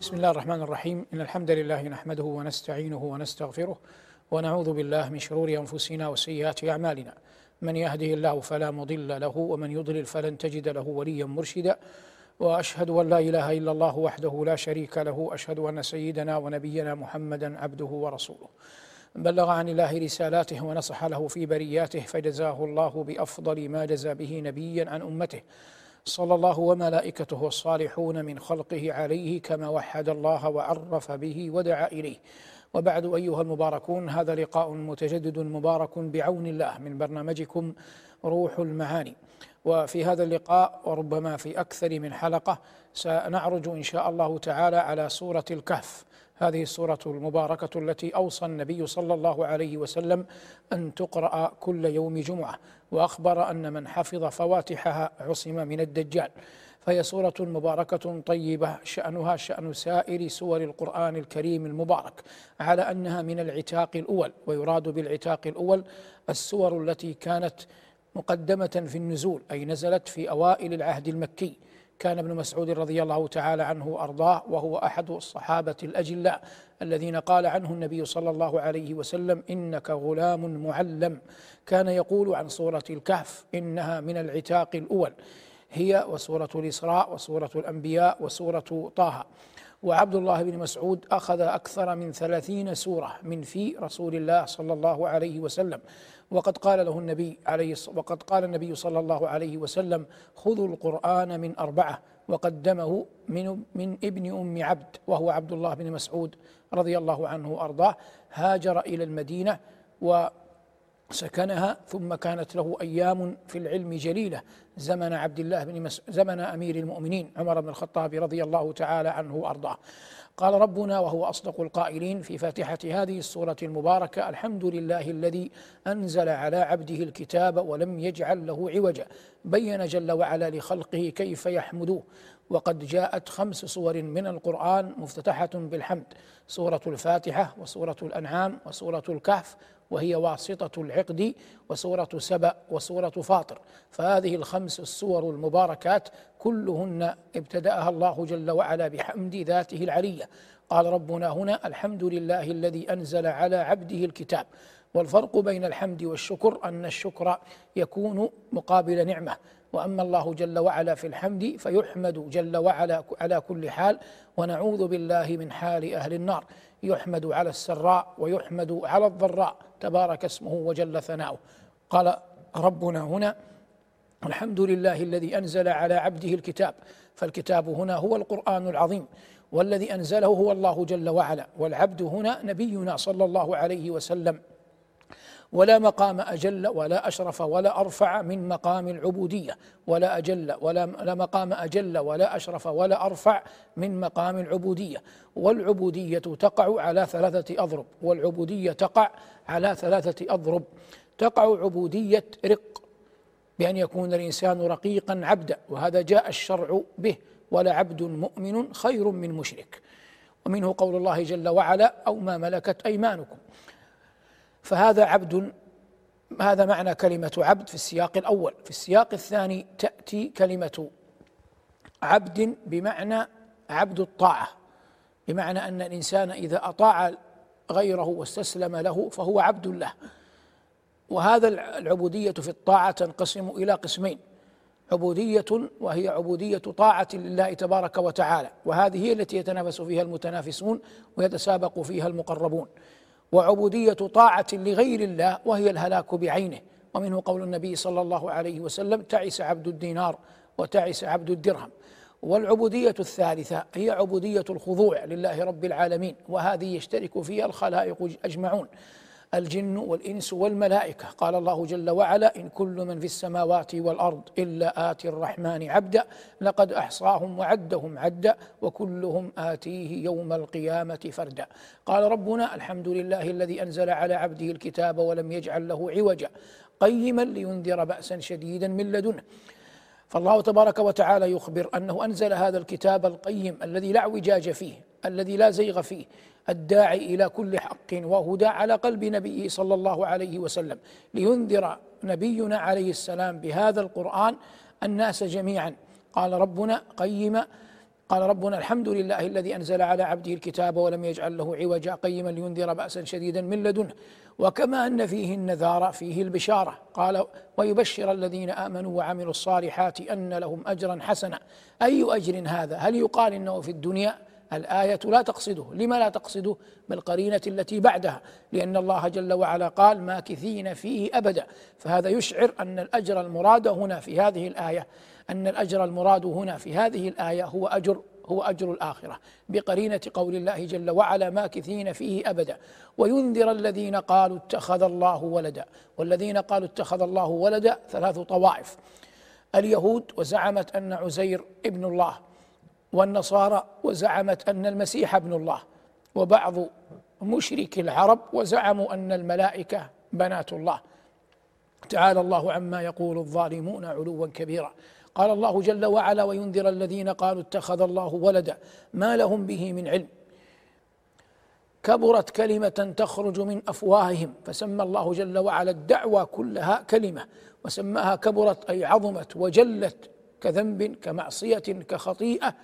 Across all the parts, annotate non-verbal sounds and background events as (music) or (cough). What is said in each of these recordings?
بسم الله الرحمن الرحيم إن الحمد لله نحمده ونستعينه ونستغفره ونعوذ بالله من شرور أنفسنا وسيئات أعمالنا من يهده الله فلا مضل له ومن يضلل فلن تجد له وليا مرشدا واشهد ان لا اله الا الله وحده لا شريك له اشهد ان سيدنا ونبينا محمدا عبده ورسوله بلغ عن الله رسالاته ونصح له في برياته فجزاه الله بافضل ما جزى به نبيا عن امته صلى الله وملائكته الصالحون من خلقه عليه كما وحد الله وعرف به ودعا إليه. وبعد أيها المباركون هذا لقاء متجدد مبارك بعون الله من برنامجكم روح المعاني. وفي هذا اللقاء وربما في أكثر من حلقة سنعرج إن شاء الله تعالى على سورة الكهف. هذه السورة المباركة التي أوصى النبي صلى الله عليه وسلم أن تقرأ كل يوم جمعة وأخبر أن من حفظ فواتحها عصم من الدجال. فهي سورة مباركة طيبة شأنها شأن سائر سور القرآن الكريم المبارك على أنها من العتاق الأول ويراد بالعتاق الأول السور التي كانت مقدمة في النزول أي نزلت في أوائل العهد المكي. كان ابن مسعود رضي الله تعالى عنه وأرضاه وهو أحد الصحابة الأجلاء الذين قال عنه النبي صلى الله عليه وسلم إنك غلام معلم. كان يقول عن سورة الكهف إنها من العتاق الأول. هي وسورة الإسراء وسورة الأنبياء وسورة طه. وعبد الله بن مسعود أخذ أكثر من ثلاثين سورة من في رسول الله صلى الله عليه وسلم. وقد قال له النبي عليه وقد قال النبي صلى الله عليه وسلم خذوا القرآن من أربعة وقدمه من من ابن أم عبد وهو عبد الله بن مسعود رضي الله عنه وأرضاه هاجر إلى المدينة و سكنها ثم كانت له أيام في العلم جليلة زمن عبد الله بن مس... زمن أمير المؤمنين عمر بن الخطاب رضي الله تعالى عنه وأرضاه. قال ربنا وهو أصدق القائلين في فاتحة هذه السورة المباركة الحمد لله الذي أنزل على عبده الكتاب ولم يجعل له عوجا بين جل وعلا لخلقه كيف يحمدوه وقد جاءت خمس سور من القرآن مفتتحة بالحمد سورة الفاتحة وسورة الأنعام وسورة الكهف وهي واسطة العقد وسورة سبأ وسورة فاطر. فهذه الخمس السور المباركات كلهن ابتدأها الله جل وعلا بحمد ذاته العلية. قال ربنا هنا الحمد لله الذي أنزل على عبده الكتاب. والفرق بين الحمد والشكر أن الشكر يكون مقابل نعمة. وأما الله جل وعلا في الحمد فيحمد جل وعلا على كل حال. ونعوذ بالله من حال أهل النار. يحمد على السراء ويحمد على الضراء. تبارك اسمه وجل ثناؤه. قال ربنا هنا الحمد لله الذي أنزل على عبده الكتاب فالكتاب هنا هو القرآن العظيم والذي أنزله هو الله جل وعلا والعبد هنا نبينا صلى الله عليه وسلم. ولا مقام أجل ولا أشرف ولا أرفع من مقام العبودية ولا أجل ولا لا مقام أجل ولا أشرف ولا أرفع من مقام العبودية. والعبودية تقع على ثلاثة أضرب والعبودية تقع على ثلاثة أضرب. تقع عبودية رق بأن يكون الإنسان رقيقا عبدا وهذا جاء الشرع به ولعبد مؤمن خير من مشرك. ومنه قول الله جل وعلا أو ما ملكت أيمانكم. فهذا عبد هذا معنى كلمة عبد في السياق الأول. في السياق الثاني تأتي كلمة عبد بمعنى عبد الطاعة. بمعنى أن الإنسان إذا أطاع غيره واستسلم له فهو عبد له. وهذا العبودية في الطاعة تنقسم إلى قسمين. عبودية وهي عبودية طاعة لله تبارك وتعالى. وهذه هي التي يتنافس فيها المتنافسون ويتسابق فيها المقربون. وعبودية طاعة لغير الله وهي الهلاك بعينه. ومنه قول النبي صلى الله عليه وسلم تعس عبد الدينار وتعس عبد الدرهم. والعبودية الثالثة هي عبودية الخضوع لله رب العالمين وهذه يشترك فيها الخلائق أجمعون. الجن والإنس والملائكة. قال الله جل وعلا إن كل من في السماوات والأرض إلا آتي الرحمن عبدا لقد أحصاهم وعدهم عدا وكلهم آتيه يوم القيامة فردا. قال ربنا الحمد لله الذي أنزل على عبده الكتاب ولم يجعل له عوجا قيما لينذر بأسا شديدا من لدنه. فالله تبارك وتعالى يخبر أنه أنزل هذا الكتاب القيم الذي لا اعوجاج فيه الذي لا زيغ فيه الداعي إلى كل حق وهدى على قلب نبيه صلى الله عليه وسلم لينذر نبينا عليه السلام بهذا القرآن الناس جميعا. قال ربنا قيما قال ربنا الحمد لله الذي أنزل على عبده الكتاب ولم يجعل له عوجا قيما لينذر باسا شديدا من لدنه. وكما أن فيه النذار فيه البشارة. قال ويبشر الذين آمنوا وعملوا الصالحات أن لهم اجرا حسنا. أي أجر هذا؟ هل يقال إنه في الدنيا؟ الآية لا تقصده. لما لا تقصده؟ بالقرينة التي بعدها. لأن الله جل وعلا قال ماكثين فيه أبدا. فهذا يشعر أن الأجر المراد هنا في هذه الآية أن الأجر المراد هنا في هذه الآية هو أجر هو أجر الآخرة. بقرينة قول الله جل وعلا ماكثين فيه أبدا. وينذر الذين قالوا اتخذ الله ولدا. والذين قالوا اتخذ الله ولدا ثلاث طوائف. اليهود وزعمت أن عزير ابن الله والنصارى وزعمت أن المسيح ابن الله. وبعض مشرك العرب وزعموا أن الملائكة بنات الله. تعالى الله عما يقول الظالمون علوا كبيرا. قال الله جل وعلا وينذر الذين قالوا اتخذ الله ولدا ما لهم به من علم. كبرت كلمة تخرج من أفواههم. فسمى الله جل وعلا الدعوة كلها كلمة. وسماها كبرت أي عظمت وجلت كذنب كمعصية كخطيئة.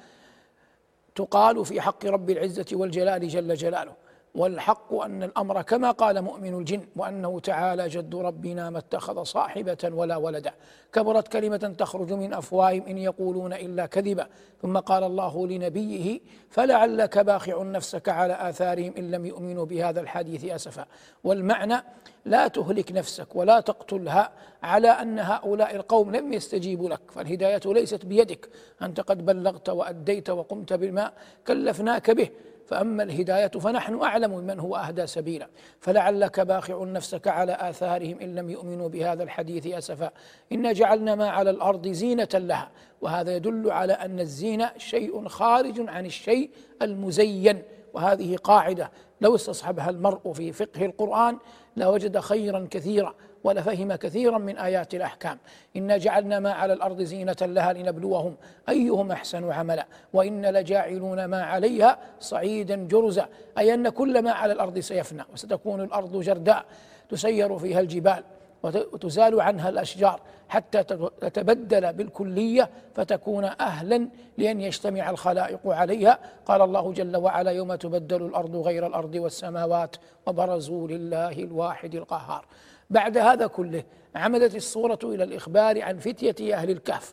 تقال في حق رب العزة والجلال جل جلاله. والحق أن الأمر كما قال مؤمن الجن وأنه تعالى جد ربنا ما اتخذ صاحبة ولا ولدا. كبرت كلمة تخرج من أفواههم إن يقولون إلا كذبا. ثم قال الله لنبيه فلعلك باخع نفسك على آثارهم إن لم يؤمنوا بهذا الحديث أسفا. والمعنى لا تهلك نفسك ولا تقتلها على أن هؤلاء القوم لم يستجيبوا لك. فالهداية ليست بيدك. أنت قد بلغت وأديت وقمت بما كلفناك به. فأما الهداية فنحن أعلم من هو أهدى سبيلا. فلعلك باخع نفسك على آثارهم إن لم يؤمنوا بهذا الحديث أسفا. إنا جعلنا ما على الأرض زينة لها وهذا يدل على أن الزينة شيء خارج عن الشيء المزين. وهذه قاعدة لو استصحبها المرء في فقه القرآن لوجد خيرا كثيرا. ولفهم كثيرا من آيات الأحكام. إنا جعلنا ما على الأرض زينة لها لنبلوهم أيهم أحسن عملا. وإن لجاعلون ما عليها صعيدا جرزا. أي أن كل ما على الأرض سيفنى وستكون الأرض جرداء. تسير فيها الجبال وتزال عنها الأشجار حتى تتبدل بالكلية فتكون أهلا لأن يجتمع الخلائق عليها. قال الله جل وعلا يوم تبدل الأرض غير الأرض والسماوات وبرزوا لله الواحد القهار. بعد هذا كله عمدت الصورة إلى الإخبار عن فتية أهل الكهف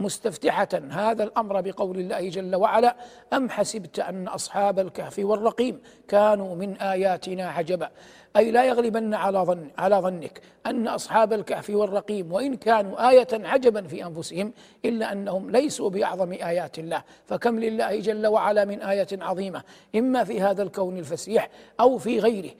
مستفتحة. هذا الأمر بقول الله جل وعلا أم حسبت أن أصحاب الكهف والرقيم كانوا من آياتنا عجبا؟ أي لا يغلبن على ظن على ظنك أن أصحاب الكهف والرقيم وإن كانوا آية عجبا في أنفسهم إلا أنهم ليسوا بأعظم آيات الله. فكم لله جل وعلا من آية عظيمة إما في هذا الكون الفسيح أو في غيره.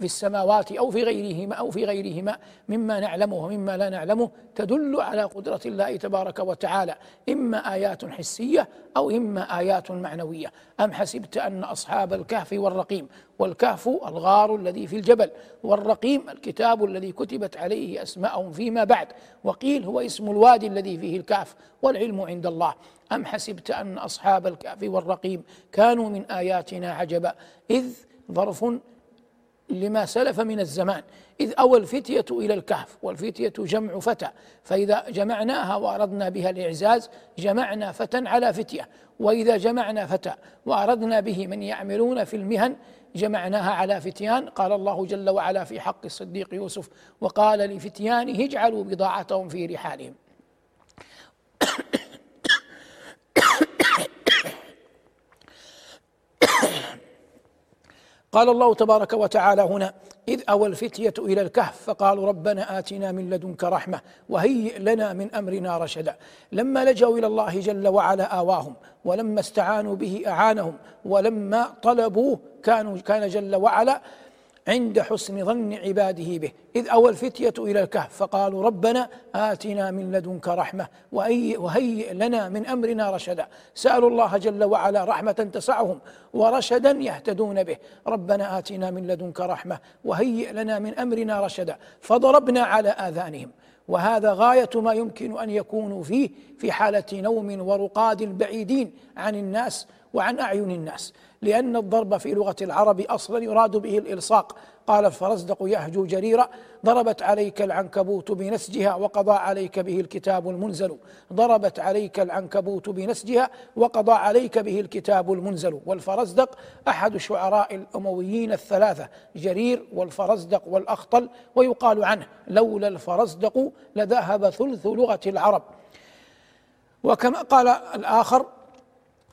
في السماوات أو في غيرهما أو في غيرهما مما نعلمه ومما لا نعلمه تدل على قدرة الله تبارك وتعالى. إما آيات حسية أو إما آيات معنوية. أم حسبت أن أصحاب الكهف والرقيم؟ والكهف الغار الذي في الجبل والرقيم الكتاب الذي كتبت عليه أسماءهم فيما بعد. وقيل هو اسم الوادي الذي فيه الكهف والعلم عند الله. أم حسبت أن أصحاب الكهف والرقيم كانوا من آياتنا عجبا؟ إذ ظرف لما سلف من الزمان. إذ أوى الفتية إلى الكهف والفتية جمع فتى. فإذا جمعناها وأردنا بها الإعزاز جمعنا فتى على فتية. وإذا جمعنا فتى وأردنا به من يعملون في المهن جمعناها على فتيان. قال الله جل وعلا في حق الصديق يوسف وقال لفتيانه اجعلوا بضاعتهم في رحالهم. قال الله تبارك وتعالى هنا إذ أوى الفتية إلى الكهف فقالوا ربنا آتنا من لدنك رحمة وهيئ لنا من أمرنا رشدا. لما لجوا إلى الله جل وعلا آواهم ولما استعانوا به أعانهم ولما طلبوه كانوا كان جل وعلا عند حسن ظن عباده به. إذ أوى الفتية إلى الكهف فقالوا ربنا آتنا من لدنك رحمة وهيئ لنا من أمرنا رشدا. سألوا الله جل وعلا رحمة تسعهم ورشدا يهتدون به. ربنا آتنا من لدنك رحمة وهيئ لنا من أمرنا رشدا. فضربنا على آذانهم. وهذا غاية ما يمكن أن يكونوا فيه في حالة نوم ورقاد بعيدين عن الناس وعن أعين الناس لأن الضرب في لغة العرب أصلا يراد به الإلصاق. قال الفرزدق يهجو جريرا ضربت عليك العنكبوت بنسجها وقضى عليك به الكتاب المنزل. ضربت عليك العنكبوت بنسجها وقضى عليك به الكتاب المنزل. والفرزدق أحد شعراء الأمويين الثلاثة جرير والفرزدق والأخطل ويقال عنه لولا الفرزدق لذهب ثلث لغة العرب. وكما قال الآخر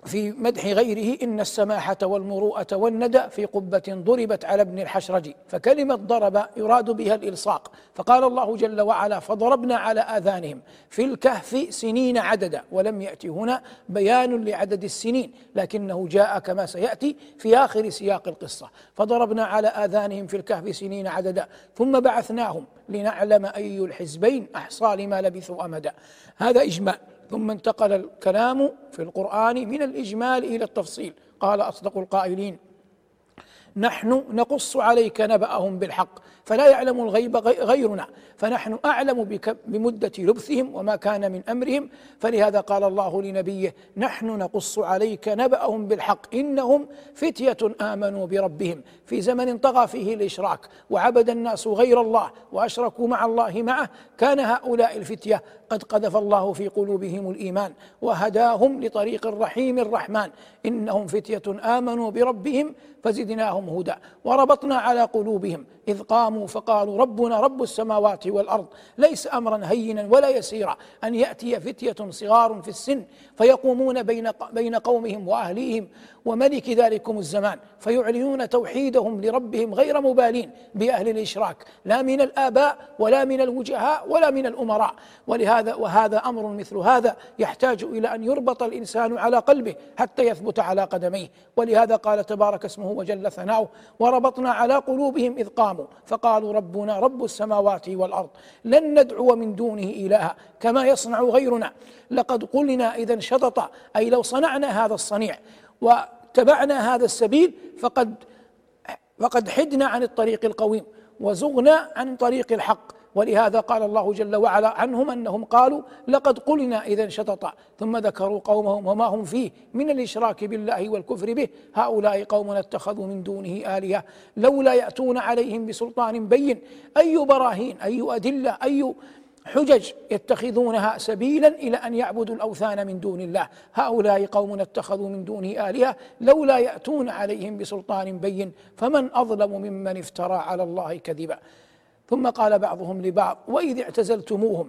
في مدح غيره إن السماحة والمروءة والندى في قبة ضربت على ابن الحشرج فكلمة ضرب يراد بها الإلصاق فقال الله جل وعلا فضربنا على آذانهم في الكهف سنين عددا ولم يأتي هنا بيان لعدد السنين لكنه جاء كما سيأتي في آخر سياق القصة. فضربنا على آذانهم في الكهف سنين عددا ثم بعثناهم لنعلم أي الحزبين أحصى لما لبثوا أمدا. هذا إجمال ثم انتقل الكلام في القرآن من الإجمال إلى التفصيل. قال أصدق القائلين نحن نقص عليك نبأهم بالحق. فلا يعلم الغيب غيرنا. فنحن أعلم بمدة لبثهم وما كان من أمرهم. فلهذا قال الله لنبيه نحن نقص عليك نبأهم بالحق. إنهم فتية آمنوا بربهم. في زمن طغى فيه الإشراك وعبد الناس غير الله وأشركوا مع الله معه كان هؤلاء الفتية قد قذف الله في قلوبهم الإيمان وهداهم لطريق الرحيم الرحمن. إنهم فتية آمنوا بربهم فزدناهم هدى. وربطنا على قلوبهم. إذ قاموا فقالوا ربنا رب السماوات والأرض ليس أمرا هينا ولا يسيرا أن يأتي فتية صغار في السن فيقومون بين بين قومهم وأهليهم وملك ذلكم الزمان فيعلنون توحيدهم لربهم غير مبالين بأهل الإشراك لا من الآباء ولا من الوجهاء ولا من الأمراء ولهذا وهذا أمر مثل هذا يحتاج إلى أن يربط الإنسان على قلبه حتى يثبت على قدميه ولهذا قال تبارك اسمه وجل ثناؤه وربطنا على قلوبهم إذ قاموا فقالوا ربنا رب السماوات والأرض لن ندعو من دونه إلها كما يصنع غيرنا. لقد قلنا اذا انشطط أي لو صنعنا هذا الصنيع واتبعنا هذا السبيل فقد فقد حدنا عن الطريق القويم وزغنا عن طريق الحق. ولهذا قال الله جل وعلا عنهم أنهم قالوا لقد قلنا اذا شططا ثم ذكروا قومهم وما هم فيه من الإشراك بالله والكفر به. هؤلاء قوم اتخذوا من دونه آلهة. لولا يأتون عليهم بسلطان بين. أي براهين أي أدلة أي حجج يتخذونها سبيلا إلى أن يعبدوا الأوثان من دون الله. هؤلاء قوم اتخذوا من دونه آلهة. لولا يأتون عليهم بسلطان بين. فمن أظلم ممن افترى على الله كذبا. ثم قال بعضهم لبعض وإذ اعتزلتموهم.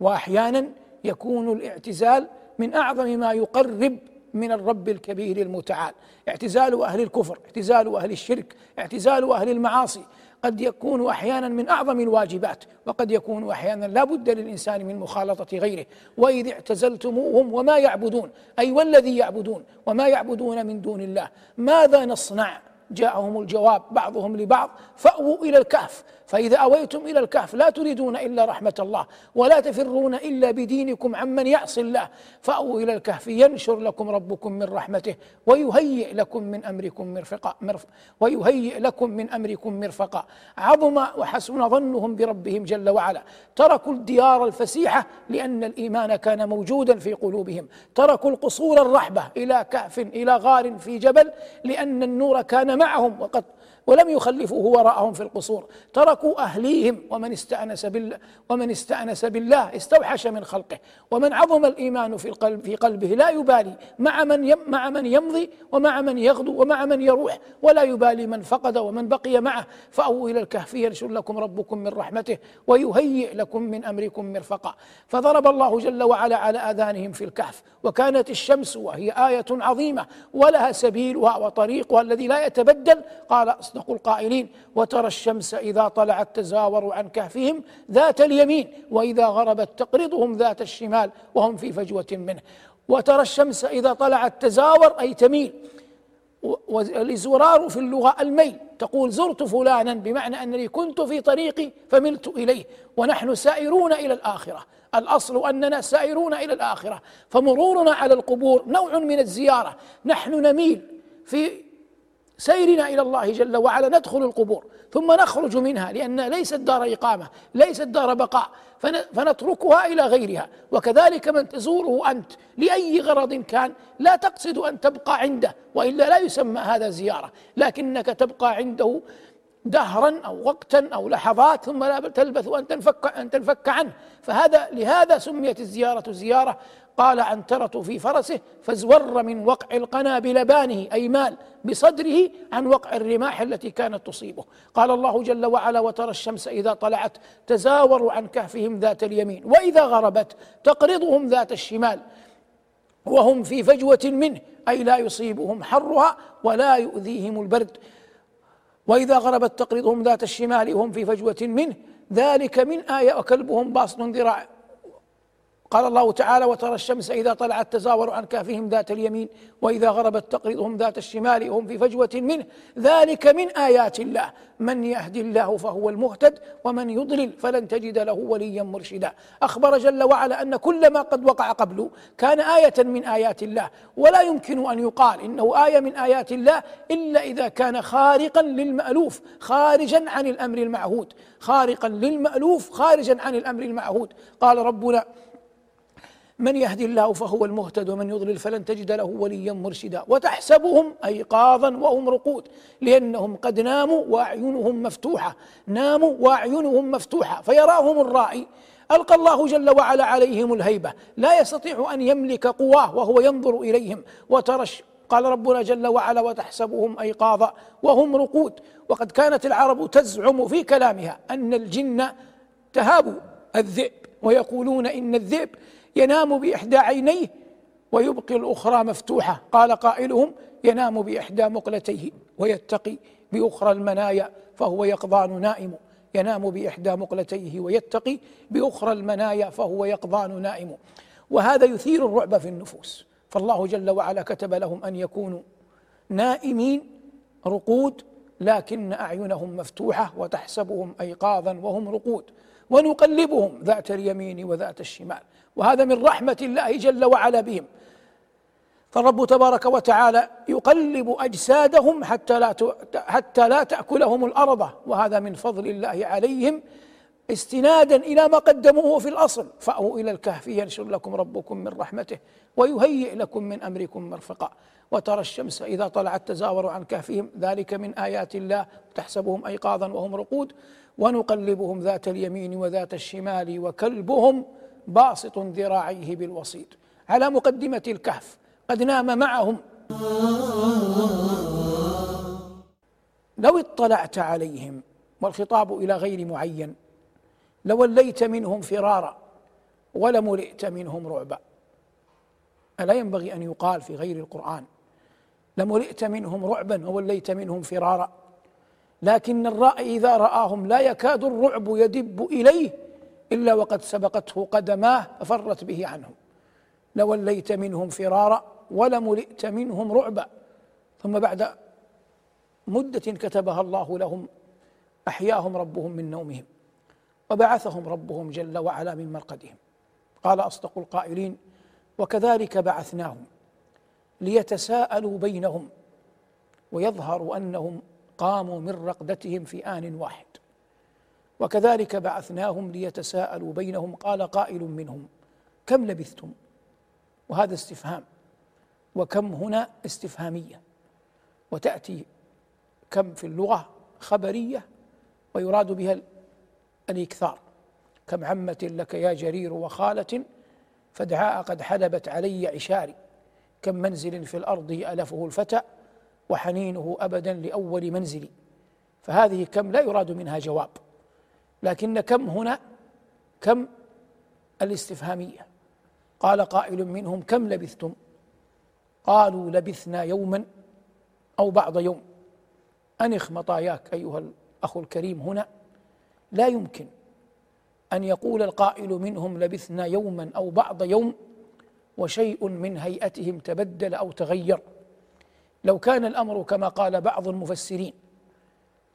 واحيانا يكون الاعتزال من أعظم ما يقرب من الرب الكبير المتعال. اعتزال أهل الكفر اعتزال أهل الشرك اعتزال أهل المعاصي. قد يكون أحيانا من أعظم الواجبات وقد يكون أحيانا لا بد للإنسان من مخالطة غيره. وإذ اعتزلتموهم وما يعبدون أي والذي يعبدون وما يعبدون من دون الله. ماذا نصنع؟ جاءهم الجواب بعضهم لبعض فأووا إلى الكهف. فإذا أويتم إلى الكهف لا تريدون إلا رحمة الله ولا تفرون إلا بدينكم عمن يعصي الله. فأووا إلى الكهف ينشر لكم ربكم من رحمته ويهيئ لكم من أمركم مرفقا مرف ويهيئ لكم من أمركم مرفقا. عظم وحسن ظنهم بربهم جل وعلا. تركوا الديار الفسيحة لأن الإيمان كان موجودا في قلوبهم. تركوا القصور الرحبة إلى كهف إلى غار في جبل لأن النور كان معهم وقد ولم يخلفوه وراءهم في القصور. تركوا أهليهم ومن استأنس بالله ومن استأنس بالله استوحش من خلقه. ومن عظم الإيمان في القلب في قلبه لا يبالي. مع من مع من يمضي ومع من يغدو ومع من يروح. ولا يبالي من فقد ومن بقي معه. فأووا إلى الكهف ينشر لكم ربكم من رحمته ويهيئ لكم من أمركم مرفقا. فضرب الله جل وعلا على آذانهم في الكهف. وكانت الشمس وهي آية عظيمة. ولها سبيلها وطريقها الذي لا يتبدل. قال أصدق القائلين وترى الشمس إذا طلعت تزاور عن كهفهم ذات اليمين وإذا غربت تقرضهم ذات الشمال وهم في فجوة منه. وترى الشمس إذا طلعت تزاور أي تميل. والإزرار في اللغة الميل. تقول زرت فلانا بمعنى أنني كنت في طريقي فملت إليه. ونحن سائرون إلى الآخرة. الأصل أننا سائرون إلى الآخرة. فمرورنا على القبور نوع من الزيارة. نحن نميل في سيرنا إلى الله جل وعلا ندخل القبور ثم نخرج منها لأن ليست دار إقامة ليست دار بقاء فنتركها إلى غيرها. وكذلك من تزوره أنت لأي غرض كان لا تقصد أن تبقى عنده وإلا لا يسمى هذا زيارة. لكنك تبقى عنده دهرا أو وقتا أو لحظات ثم لا تلبث أن تنفك أن تنفك عنه. فهذا لهذا سميت الزيارة زيارة. قال عنترة في فرسه فازور من وقع القنا بلبانه أي مال بصدره عن وقع الرماح التي كانت تصيبه. قال الله جل وعلا وترى الشمس إذا طلعت تزاور عن كهفهم ذات اليمين وإذا غربت تقرضهم ذات الشمال وهم في فجوة منه أي لا يصيبهم حرها ولا يؤذيهم البرد. وإذا غربت تقرضهم ذات الشمال وهم في فجوة منه ذلك من آية وكلبهم باسط ذراع قال الله تعالى وترى الشمس إذا طلعت تزاور عن كافهم ذات اليمين وإذا غربت تقرضهم ذات الشمال وهم في فجوة منه. ذلك من آيات الله. من يهد الله فهو المهتد ومن يضلل فلن تجد له وليا مرشدا. أخبر جل وعلا أن كل ما قد وقع قبله كان آية من آيات الله. ولا يمكن أن يقال إنه آية من آيات الله إلا إذا كان خارقا للمألوف خارجا عن الأمر المعهود. خارقا للمألوف خارجا عن الأمر المعهود. قال ربنا من يهدي الله فهو المهتد ومن يضلل فلن تجد له وليا مرشدا. وتحسبهم أيقاظا وهم رقود لأنهم قد ناموا وأعينهم مفتوحة. ناموا وأعينهم مفتوحة فيراهم الرائي. ألقى الله جل وعلا عليهم الهيبة. لا يستطيع أن يملك قواه وهو ينظر إليهم. وترى قال ربنا جل وعلا وتحسبهم أيقاظا وهم رقود. وقد كانت العرب تزعم في كلامها أن الجن تهاب الذئب ويقولون إن الذئب ينام بإحدى عينيه ويبقي الأخرى مفتوحة. قال قائلهم ينام بإحدى مقلتيه ويتقي بأخرى المنايا فهو يقظان نائم. ينام بإحدى مقلتيه ويتقي بأخرى المنايا فهو يقظان نائم. وهذا يثير الرعب في النفوس. فالله جل وعلا كتب لهم أن يكونوا نائمين رقود لكن أعينهم مفتوحة وتحسبهم ايقاظا وهم رقود. ونقلبهم ذات اليمين وذات الشمال. وهذا من رحمة الله جل وعلا بهم. فالرب تبارك وتعالى يقلب أجسادهم حتى لا حتى لا تأكلهم الأرض. وهذا من فضل الله عليهم استنادا إلى ما قدموه في الأصل. فأووا إلى الكهف ينشر لكم ربكم من رحمته ويهيئ لكم من أمركم مرفقا. وترى الشمس إذا طلعت تزاور عن كهفهم. ذلك من آيات الله. تحسبهم أيقاظا وهم رقود. ونقلبهم ذات اليمين وذات الشمال وكلبهم باسط ذراعيه بالوسيط. على مقدمة الكهف قد نام معهم. لو اطلعت عليهم والخطاب إلى غير معين لوليت منهم فرارا ولملئت منهم رعبا. ألا ينبغي أن يقال في غير القرآن لملئت منهم رعبا ووليت منهم فرارا؟ لكن الرأي إذا رآهم لا يكاد الرعب يدب إليه إلا وقد سبقته قدماه ففرت به عنهم. لوليت منهم فرارا ولملئت منهم رعبا. ثم بعد مدة كتبها الله لهم أحياهم ربهم من نومهم وبعثهم ربهم جل وعلا من مرقدهم. قال أصدق القائلين وكذلك بعثناهم ليتساءلوا بينهم ويظهر أنهم قاموا من رقدتهم في آن واحد. وكذلك بعثناهم ليتساءلوا بينهم قال قائل منهم كم لبثتم؟ وهذا استفهام. وكم هنا؟ استفهامية. وتأتي كم في اللغة خبرية ويراد بها الإكثار. كم عمة لك يا جرير وخالة فدعاء قد حلبت علي عشاري. كم منزل في الأرض ألفه الفتى وحنينه أبدا لأول منزلي فهذه كم لا يراد منها جواب. لكن كم هنا؟ كم الاستفهامية؟ قال قائل منهم كم لبثتم؟ قالوا لبثنا يوما أو بعض يوم. انخ مطاياك أيها الأخ الكريم هنا. لا يمكن أن يقول القائل منهم لبثنا يوما أو بعض يوم وشيء من هيئتهم تبدل أو تغير. لو كان الأمر كما قال بعض المفسرين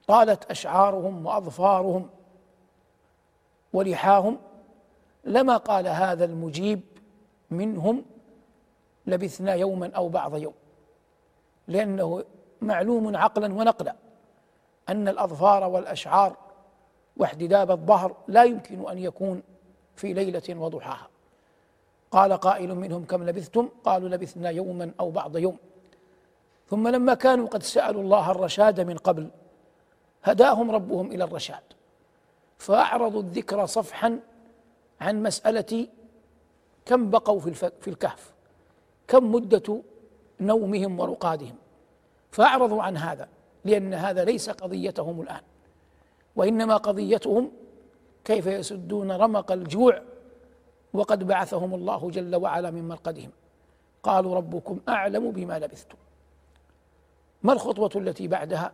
طالت أشعارهم وأظفارهم ولحاهم لما قال هذا المجيب منهم لبثنا يوما أو بعض يوم. لأنه معلوم عقلا ونقلا أن الأظفار والأشعار واحتداب الظهر لا يمكن أن يكون في ليلة وضحاها. قال قائل منهم كم لبثتم؟ قالوا لبثنا يوما أو بعض يوم. ثم لما كانوا قد سألوا الله الرشاد من قبل هداهم ربهم إلى الرشاد. فأعرضوا الذكر صفحا عن مسألة كم بقوا في الكهف كم مدة نومهم ورقادهم. فأعرضوا عن هذا لأن هذا ليس قضيتهم الآن. وإنما قضيتهم كيف يسدون رمق الجوع وقد بعثهم الله جل وعلا من مرقدهم. قالوا ربكم أعلم بما لبثتم. ما الخطوة التي بعدها؟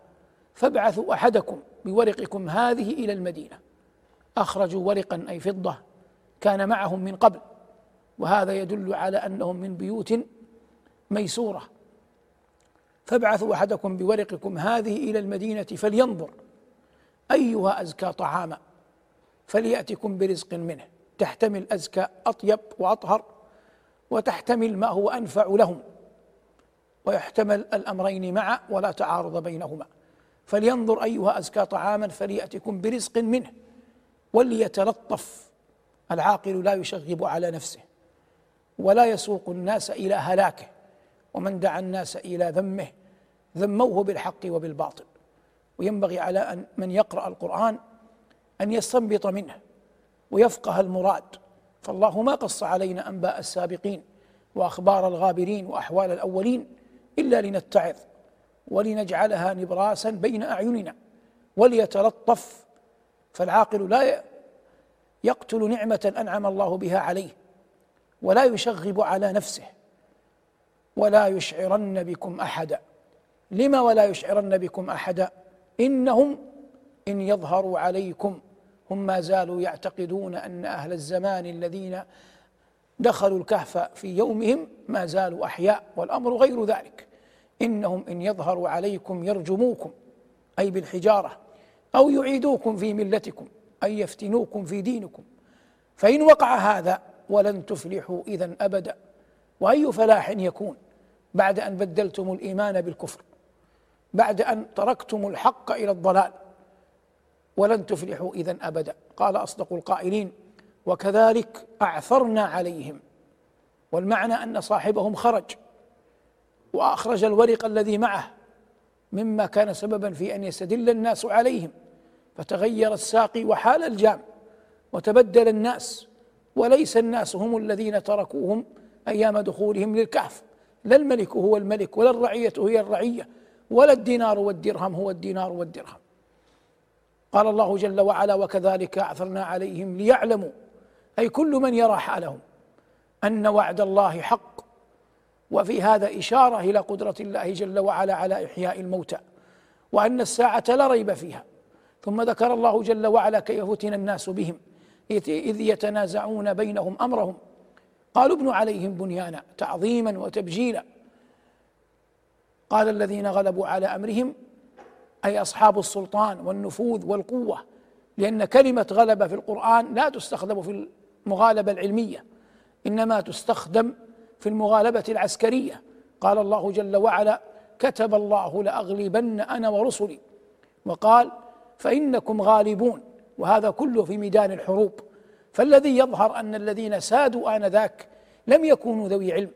فابعثوا أحدكم بورقكم هذه إلى المدينة. أخرجوا ورقا أي فضة كان معهم من قبل. وهذا يدل على أنهم من بيوت ميسورة. فابعثوا أحدكم بورقكم هذه إلى المدينة فلينظر أيها أزكى طعاما فليأتكم برزق منه. تحتمل أزكى أطيب وأطهر وتحتمل ما هو أنفع لهم. ويحتمل الأمرين معا ولا تعارض بينهما. فلينظر أيها أزكى طعاما فليأتكم برزق منه وليتلطف. العاقل لا يشغب على نفسه ولا يسوق الناس إلى هلاكه. ومن دعا الناس إلى ذمه ذموه بالحق وبالباطل. وينبغي على أن من يقرأ القرآن أن يستنبط منه ويفقه المراد. فالله ما قص علينا أنباء السابقين وأخبار الغابرين وأحوال الأولين إلا لنتعظ ولنجعلها نبراسا بين أعيننا وليتلطف فالعاقل لا يقتل نعمة أنعم الله بها عليه ولا يشغب على نفسه ولا يشعرن بكم أحدا. لما ولا يشعرن بكم أحدا؟ إنهم إن يظهروا عليكم هم ما زالوا يعتقدون أن أهل الزمان الذين دخلوا الكهف في يومهم ما زالوا أحياء والأمر غير ذلك. إنهم إن يظهروا عليكم يرجموكم أي بالحجارة أو يعيدوكم في ملتكم أي يفتنوكم في دينكم. فإن وقع هذا ولن تفلحوا إذا أبدا. وأي فلاح يكون بعد أن بدلتم الإيمان بالكفر بعد أن تركتم الحق إلى الضلال ولن تفلحوا إذا أبدا. قال أصدق القائلين وكذلك أعثرنا عليهم. والمعنى أن صاحبهم خرج. وأخرج الورق الذي معه مما كان سببا في أن يستدل الناس عليهم. فتغير الساقي وحال الجام وتبدل الناس وليس الناس هم الذين تركوهم أيام دخولهم للكهف. لا الملك هو الملك ولا الرعية هي الرعية ولا الدينار والدرهم هو الدينار والدرهم. قال الله جل وعلا وكذلك أعثرنا عليهم ليعلموا. أي كل من يرى حالهم أن وعد الله حق وفي هذا إشارة إلى قدرة الله جل وعلا على إحياء الموتى وأن الساعة لا ريب فيها. ثم ذكر الله جل وعلا كيف فتن الناس بهم إذ يتنازعون بينهم أمرهم. قالوا ابنوا عليهم بنيانا تعظيما وتبجيلا. قال الذين غلبوا على أمرهم أي أصحاب السلطان والنفوذ والقوة لأن كلمة غلبه في القرآن لا تستخدم في المغالبة العلمية إنما تستخدم في المغالبة العسكرية. قال الله جل وعلا كتب الله لأغلبن أنا ورسلي. وقال فإنكم غالبون. وهذا كله في ميدان الحروب. فالذي يظهر أن الذين سادوا آنذاك لم يكونوا ذوي علم.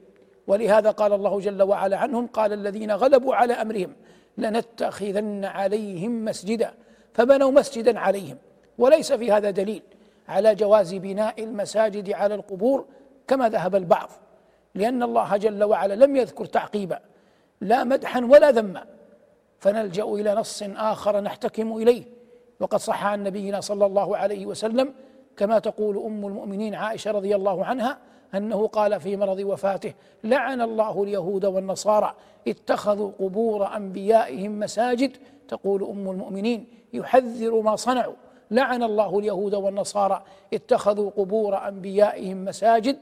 ولهذا قال الله جل وعلا عنهم قال الذين غلبوا على أمرهم لنتخذن عليهم مسجدا. فبنوا مسجدا عليهم. وليس في هذا دليل على جواز بناء المساجد على القبور كما ذهب البعض. لأن الله جل وعلا لم يذكر تعقيبا لا مدحا ولا ذما. فنلجأ إلى نص آخر نحتكم إليه. وقد صح عن نبينا صلى الله عليه وسلم كما تقول أم المؤمنين عائشة رضي الله عنها أنه قال في مرض وفاته لعن الله اليهود والنصارى اتخذوا قبور أنبيائهم مساجد. تقول أم المؤمنين يحذر ما صنعوا. لعن الله اليهود والنصارى اتخذوا قبور أنبيائهم مساجد.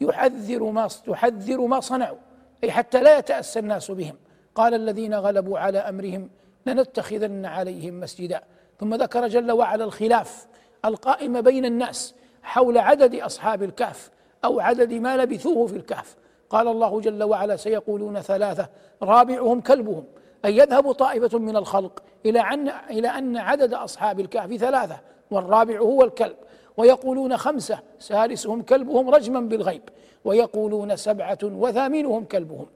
يحذر ما يحذر ما صنعوا أي حتى لا يتأسى الناس بهم. قال الذين غلبوا على أمرهم لنتخذن عليهم مسجدا. ثم ذكر جل وعلا الخلاف القائم بين الناس حول عدد أصحاب الكهف أو عدد ما لبثوه في الكهف. قال الله جل وعلا سيقولون ثلاثة رابعهم كلبهم أن يذهب طائفة من الخلق إلى أن إلى أن عدد أصحاب الكهف ثلاثة والرابع هو الكلب. ويقولون خمسة سادسهم كلبهم رجما بالغيب ويقولون سبعة وثامنهم كلبهم.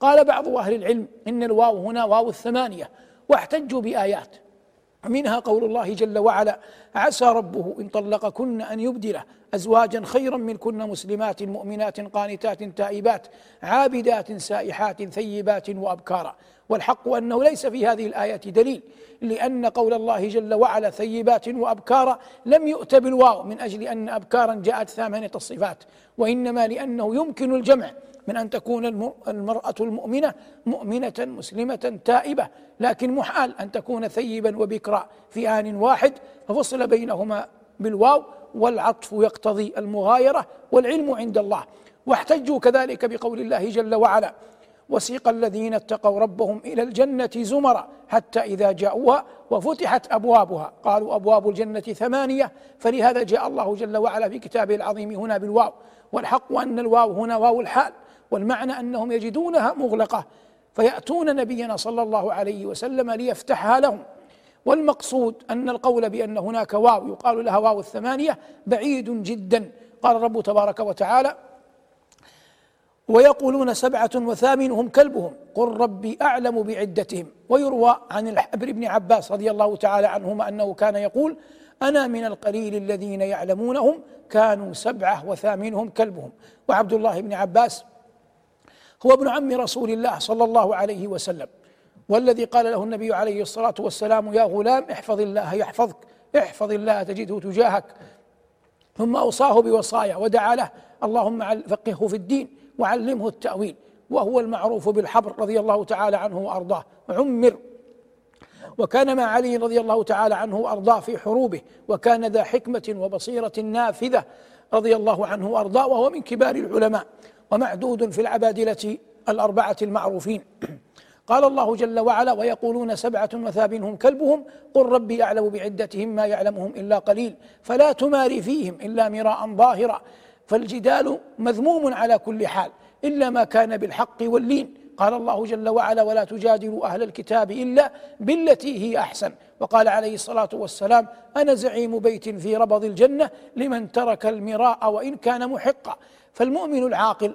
قال بعض أهل العلم إن الواو هنا واو الثمانية واحتجوا بآيات. منها قول الله جل وعلا عسى ربه إن طلقكن أن يبدله أزواجا خيرا منكن مسلمات مؤمنات قانتات تائبات عابدات سائحات ثيبات وأبكارا. والحق أنه ليس في هذه الآية دليل لأن قول الله جل وعلا ثيبات وأبكارا لم يؤت بالواو من أجل أن أبكارا جاءت ثامنة الصفات وإنما لأنه يمكن الجمع من أن تكون المرأة المؤمنة مؤمنة مسلمة تائبة لكن محال أن تكون ثيبا وبكرا في آن واحد ففصل بينهما بالواو والعطف يقتضي المغايرة والعلم عند الله. واحتجوا كذلك بقول الله جل وعلا وسيق الذين اتقوا ربهم إلى الجنة زمرا حتى إذا جاءوها وفتحت أبوابها. قالوا أبواب الجنة ثمانية فلهذا جاء الله جل وعلا في كتابه العظيم هنا بالواو. والحق أن الواو هنا واو الحال. والمعنى أنهم يجدونها مغلقة فيأتون نبينا صلى الله عليه وسلم ليفتحها لهم. والمقصود أن القول بأن هناك واو يقال لها واو الثمانية بعيد جدا. قال الرب تبارك وتعالى ويقولون سبعة وثامنهم كلبهم قل ربي أعلم بعدتهم. ويروى عن الحبر بن عباس رضي الله تعالى عنهما أنه كان يقول أنا من القليل الذين يعلمونهم كانوا سبعة وثامنهم كلبهم. وعبد الله بن عباس هو ابن عم رسول الله صلى الله عليه وسلم والذي قال له النبي عليه الصلاة والسلام يا غلام احفظ الله يحفظك احفظ الله تجده تجاهك. ثم أوصاه بوصايا ودعا له اللهم فقهه في الدين وعلمه التأويل وهو المعروف بالحبر رضي الله تعالى عنه وأرضاه. عمر وكان مع علي رضي الله تعالى عنه وأرضاه في حروبه وكان ذا حكمة وبصيرة نافذة رضي الله عنه وأرضاه وهو من كبار العلماء. ومعدود في العبادلة الأربعة المعروفين. (clears throat) قال الله جل وعلا ويقولون سبعة وثابنهم كلبهم قل ربي أعلم بعدتهم ما يعلمهم إلا قليل فلا تماري فيهم إلا مراء ظاهرا. فالجدال مذموم على كل حال إلا ما كان بالحق واللين. قال الله جل وعلا ولا تجادلوا أهل الكتاب إلا بالتي هي أحسن. وقال عليه الصلاة والسلام أنا زعيم بيت في ربض الجنة لمن ترك المراء وإن كان محقا. فالمؤمن العاقل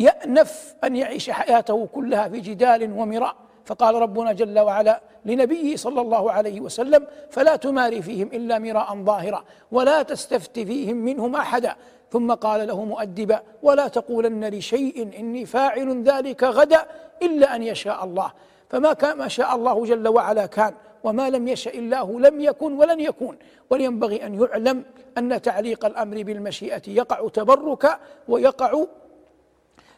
يأنف أن يعيش حياته كلها في جدال ومراء. فقال ربنا جل وعلا لنبيه صلى الله عليه وسلم فلا تماري فيهم إلا مراء ظاهرا ولا تستفت فيهم منهم أحدا. ثم قال له مؤدبا ولا تقولن لشيء إني فاعل ذلك غدا إلا أن يشاء الله. فما كان ما شاء الله جل وعلا كان وما لم يشأ الله لم يكن ولن يكون. ولينبغي أن يعلم أن تعليق الأمر بالمشيئة يقع تبركا ويقع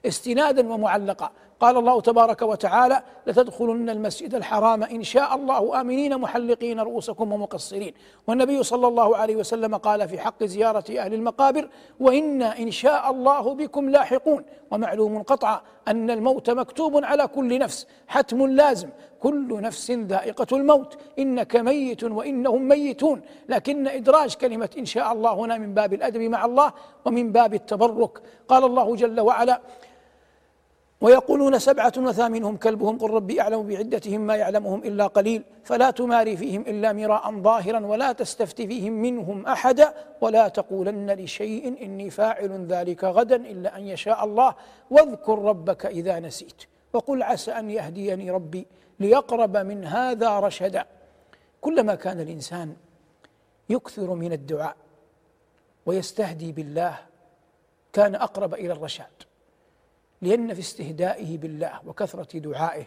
استنادا ومعلقا. قال الله تبارك وتعالى لتدخلن المسجد الحرام إن شاء الله آمنين محلقين رؤوسكم ومقصرين. والنبي صلى الله عليه وسلم قال في حق زيارة أهل المقابر وأنا إن شاء الله بكم لاحقون. ومعلوم قطعا أن الموت مكتوب على كل نفس حتم لازم. كل نفس ذائقة الموت. إنك ميت وإنهم ميتون. لكن إدراج كلمة إن شاء الله هنا من باب الأدب مع الله ومن باب التبرك. قال الله جل وعلا ويقولون سبعة وثامنهم كلبهم قل ربي أعلم بعدتهم ما يعلمهم إلا قليل فلا تماري فيهم إلا مراء ظاهرا ولا تستفت فيهم منهم أحدا ولا تقولن لشيء إني فاعل ذلك غدا إلا أن يشاء الله واذكر ربك إذا نسيت وقل عسى أن يهديني ربي ليقرب من هذا رشدا كلما كان الإنسان يكثر من الدعاء ويستهدي بالله كان أقرب إلى الرشاد لأن في استهدائه بالله وكثرة دعائه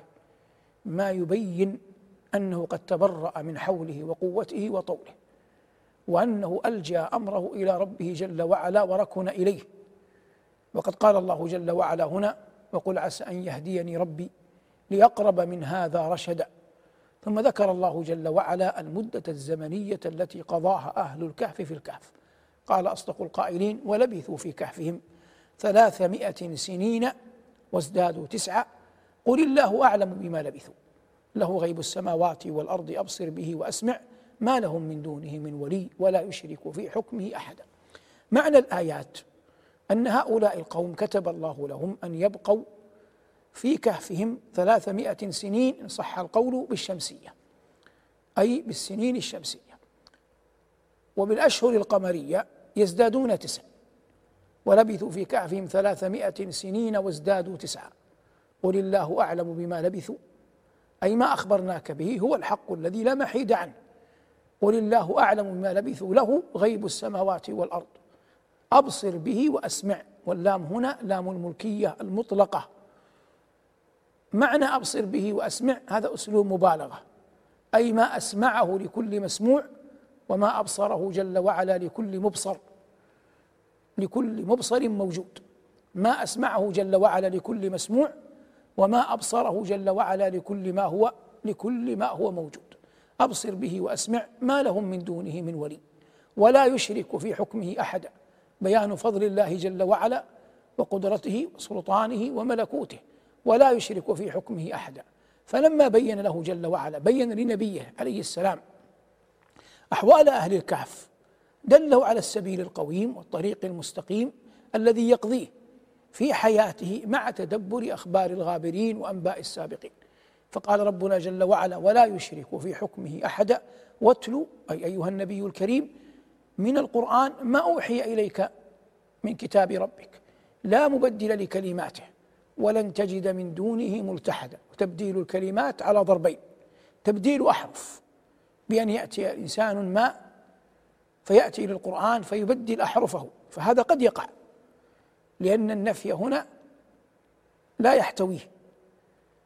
ما يبين أنه قد تبرأ من حوله وقوته وطوله وأنه ألجأ أمره إلى ربه جل وعلا وركن إليه. وقد قال الله جل وعلا هنا وقل عسى أن يهديني ربي ليقرب من هذا رشدا. ثم ذكر الله جل وعلا المدة الزمنية التي قضاها أهل الكهف في الكهف. قال أصدق القائلين ولبثوا في كهفهم ثلاثمائة سنين وازدادوا تسعة. قل الله أعلم بما لبثوا. له غيب السماوات والأرض أبصر به وأسمع. ما لهم من دونه من ولي ولا يشرك في حكمه أحدا. معنى الآيات أن هؤلاء القوم كتب الله لهم أن يبقوا في كهفهم ثلاثمائة سنين إن صح القول بالشمسية. أي بالسنين الشمسية. وبالأشهر القمرية يزدادون تسع ولبثوا في كهفهم ثلاثمائة سنين وازدادوا تسعة. قل الله أعلم بما لبثوا. أي ما أخبرناك به هو الحق الذي لا محيد عنه. قل الله أعلم بما لبثوا. له غيب السماوات والأرض. أبصر به وأسمع. واللام هنا لام الملكية المطلقة. معنى أبصر به وأسمع هذا أسلوب مبالغة. أي ما أسمعه لكل مسموع وما أبصره جل وعلا لكل مبصر. لكل مبصر موجود. ما أسمعه جل وعلا لكل مسموع وما أبصره جل وعلا لكل ما هو لكل ما هو موجود. أبصر به وأسمع ما لهم من دونه من ولي ولا يشرك في حكمه أحدا. بيان فضل الله جل وعلا وقدرته وسلطانه وملكوته ولا يشرك في حكمه أحدا. فلما بين له جل وعلا بين لنبيه عليه السلام أحوال أهل الكهف دله على السبيل القويم والطريق المستقيم الذي يقضيه في حياته مع تدبر أخبار الغابرين وأنباء السابقين. فقال ربنا جل وعلا ولا يشرك في حكمه احدا واتلو أي أيها النبي الكريم من القرآن ما أوحي إليك من كتاب ربك. لا مبدل لكلماته ولن تجد من دونه ملتحدا. وتبديل الكلمات على ضربين. تبديل أحرف بأن يأتي إنسان ما فيأتي إلى القرآن فيبدل أحرفه فهذا قد يقع لأن النفي هنا لا يحتويه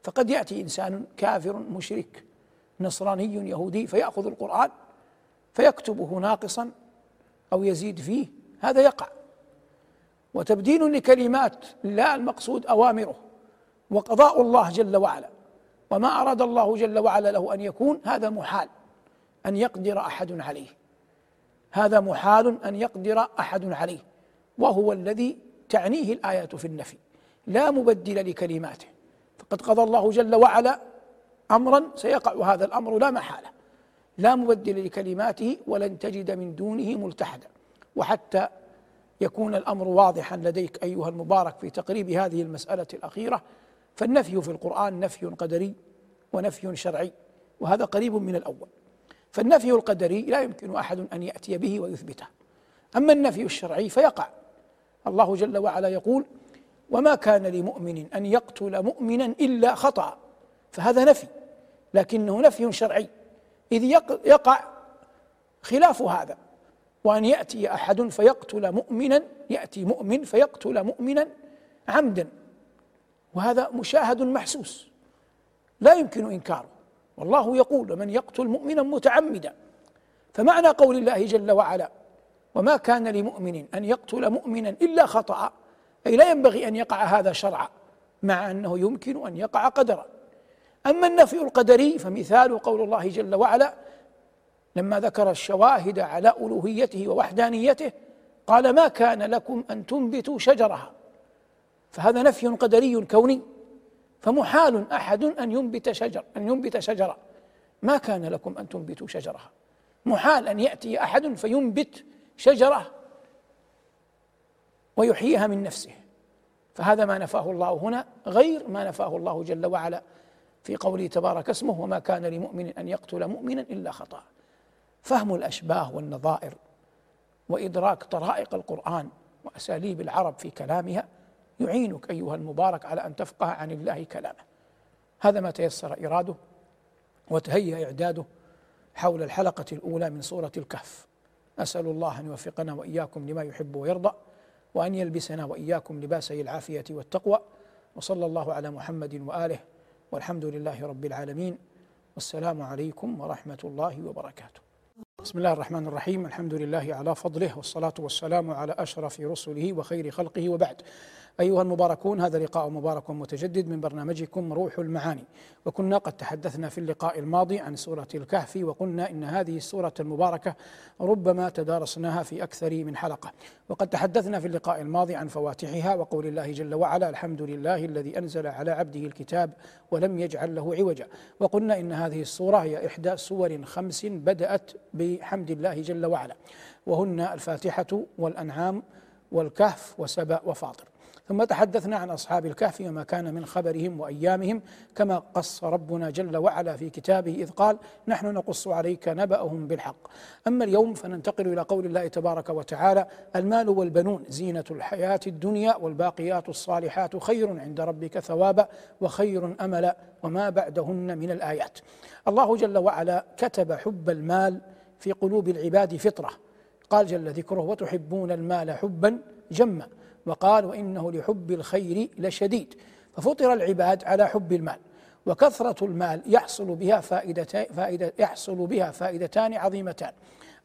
فقد يأتي إنسان كافر مشرك نصراني يهودي فيأخذ القرآن فيكتبه ناقصا أو يزيد فيه هذا يقع. وتبديل لكلمات لا المقصود أوامره وقضاء الله جل وعلا وما أراد الله جل وعلا له أن يكون هذا محال أن يقدر أحد عليه. هذا محال أن يقدر أحد عليه وهو الذي تعنيه الآيات في النفي. لا مبدل لكلماته. فقد قضى الله جل وعلا أمرا سيقع هذا الأمر لا محالة. لا مبدل لكلماته ولن تجد من دونه ملتحدا. وحتى يكون الأمر واضحا لديك أيها المبارك في تقريب هذه المسألة الأخيرة فالنفي في القرآن نفي قدري ونفي شرعي وهذا قريب من الأول. فالنفي القدري لا يمكن أحد أن يأتي به ويثبته. أما النفي الشرعي فيقع. الله جل وعلا يقول وما كان لمؤمن أن يقتل مؤمنا إلا خطأ. فهذا نفي لكنه نفي شرعي. إذ يقع خلاف هذا. وأن يأتي أحد فيقتل مؤمنا يأتي مؤمن فيقتل مؤمنا عمدا. وهذا مشاهد محسوس. لا يمكن إنكاره. والله يقول ومن يقتل مؤمنا متعمدا فمعنى قول الله جل وعلا وما كان لمؤمن أن يقتل مؤمنا إلا خطأ أي لا ينبغي أن يقع هذا شرعا مع أنه يمكن أن يقع قدرا. أما النفي القدري فمثال قول الله جل وعلا لما ذكر الشواهد على ألوهيته ووحدانيته قال ما كان لكم أن تنبتوا شجرها فهذا نفي قدري كوني. فمحال أحد أن ينبت شجر أن ينبت شجرة. ما كان لكم أن تنبتوا شجرها. محال أن يأتي أحد فينبت شجرة ويحييها من نفسه. فهذا ما نفاه الله هنا غير ما نفاه الله جل وعلا في قوله تبارك اسمه وما كان لمؤمن أن يقتل مؤمنا إلا خطأ فهم الأشباه والنظائر وإدراك طرائق القرآن وأساليب العرب في كلامها يعينك أيها المبارك على أن تفقه عن الله كلامه. هذا ما تيسر إراده وتهيأ إعداده حول الحلقة الأولى من سورة الكهف. أسأل الله أن يوفقنا وإياكم لما يحب ويرضى وأن يلبسنا وإياكم لباسي العافية والتقوى. وصلى الله على محمد وآله والحمد لله رب العالمين. والسلام عليكم ورحمة الله وبركاته. بسم الله الرحمن الرحيم. الحمد لله على فضله والصلاة والسلام على أشرف رسله وخير خلقه وبعد. أيها المباركون هذا لقاء مبارك متجدد من برنامجكم روح المعاني. وكنا قد تحدثنا في اللقاء الماضي عن سورة الكهف وقلنا إن هذه السورة المباركة ربما تدارسناها في أكثر من حلقة. وقد تحدثنا في اللقاء الماضي عن فواتحها وقول الله جل وعلا الحمد لله الذي أنزل على عبده الكتاب ولم يجعل له عوجا. وقلنا إن هذه السورة هي إحدى سور خمس بدأت بحمد الله جل وعلا. وهن الفاتحة والأنعام والكهف وسبأ وفاطر. ثم تحدثنا عن أصحاب الكهف وما كان من خبرهم وأيامهم كما قص ربنا جل وعلا في كتابه إذ قال نحن نقص عليك نبأهم بالحق. أما اليوم فننتقل إلى قول الله تبارك وتعالى المال والبنون زينة الحياة الدنيا والباقيات الصالحات خير عند ربك ثوابا وخير أملا وما بعدهن من الآيات. الله جل وعلا كتب حب المال في قلوب العباد فطرة. قال جل ذكره وتحبون المال حبا جما. وقال وإنه لحب الخير لشديد. ففطر العباد على حب المال وكثرة المال يحصل بها فائدتان فائدة يحصل بها فائدتان عظيمتان.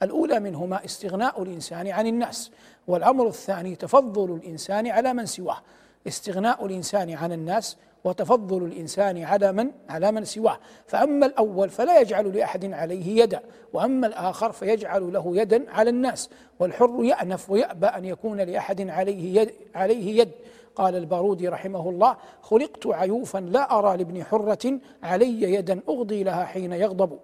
الأولى منهما استغناء الإنسان عن الناس والأمر الثاني تفضل الإنسان على من سواه. استغناء الإنسان عن الناس وتفضل الإنسان على من على من سواه. فأما الأول فلا يجعل لأحد عليه يدا وأما الآخر فيجعل له يدا على الناس. والحر يأنف ويأبى أن يكون لأحد عليه يد عليه يد. قال البارودي رحمه الله خلقت عيوفا لا أرى لابن حرة علي يدا أغضي لها حين يغضب.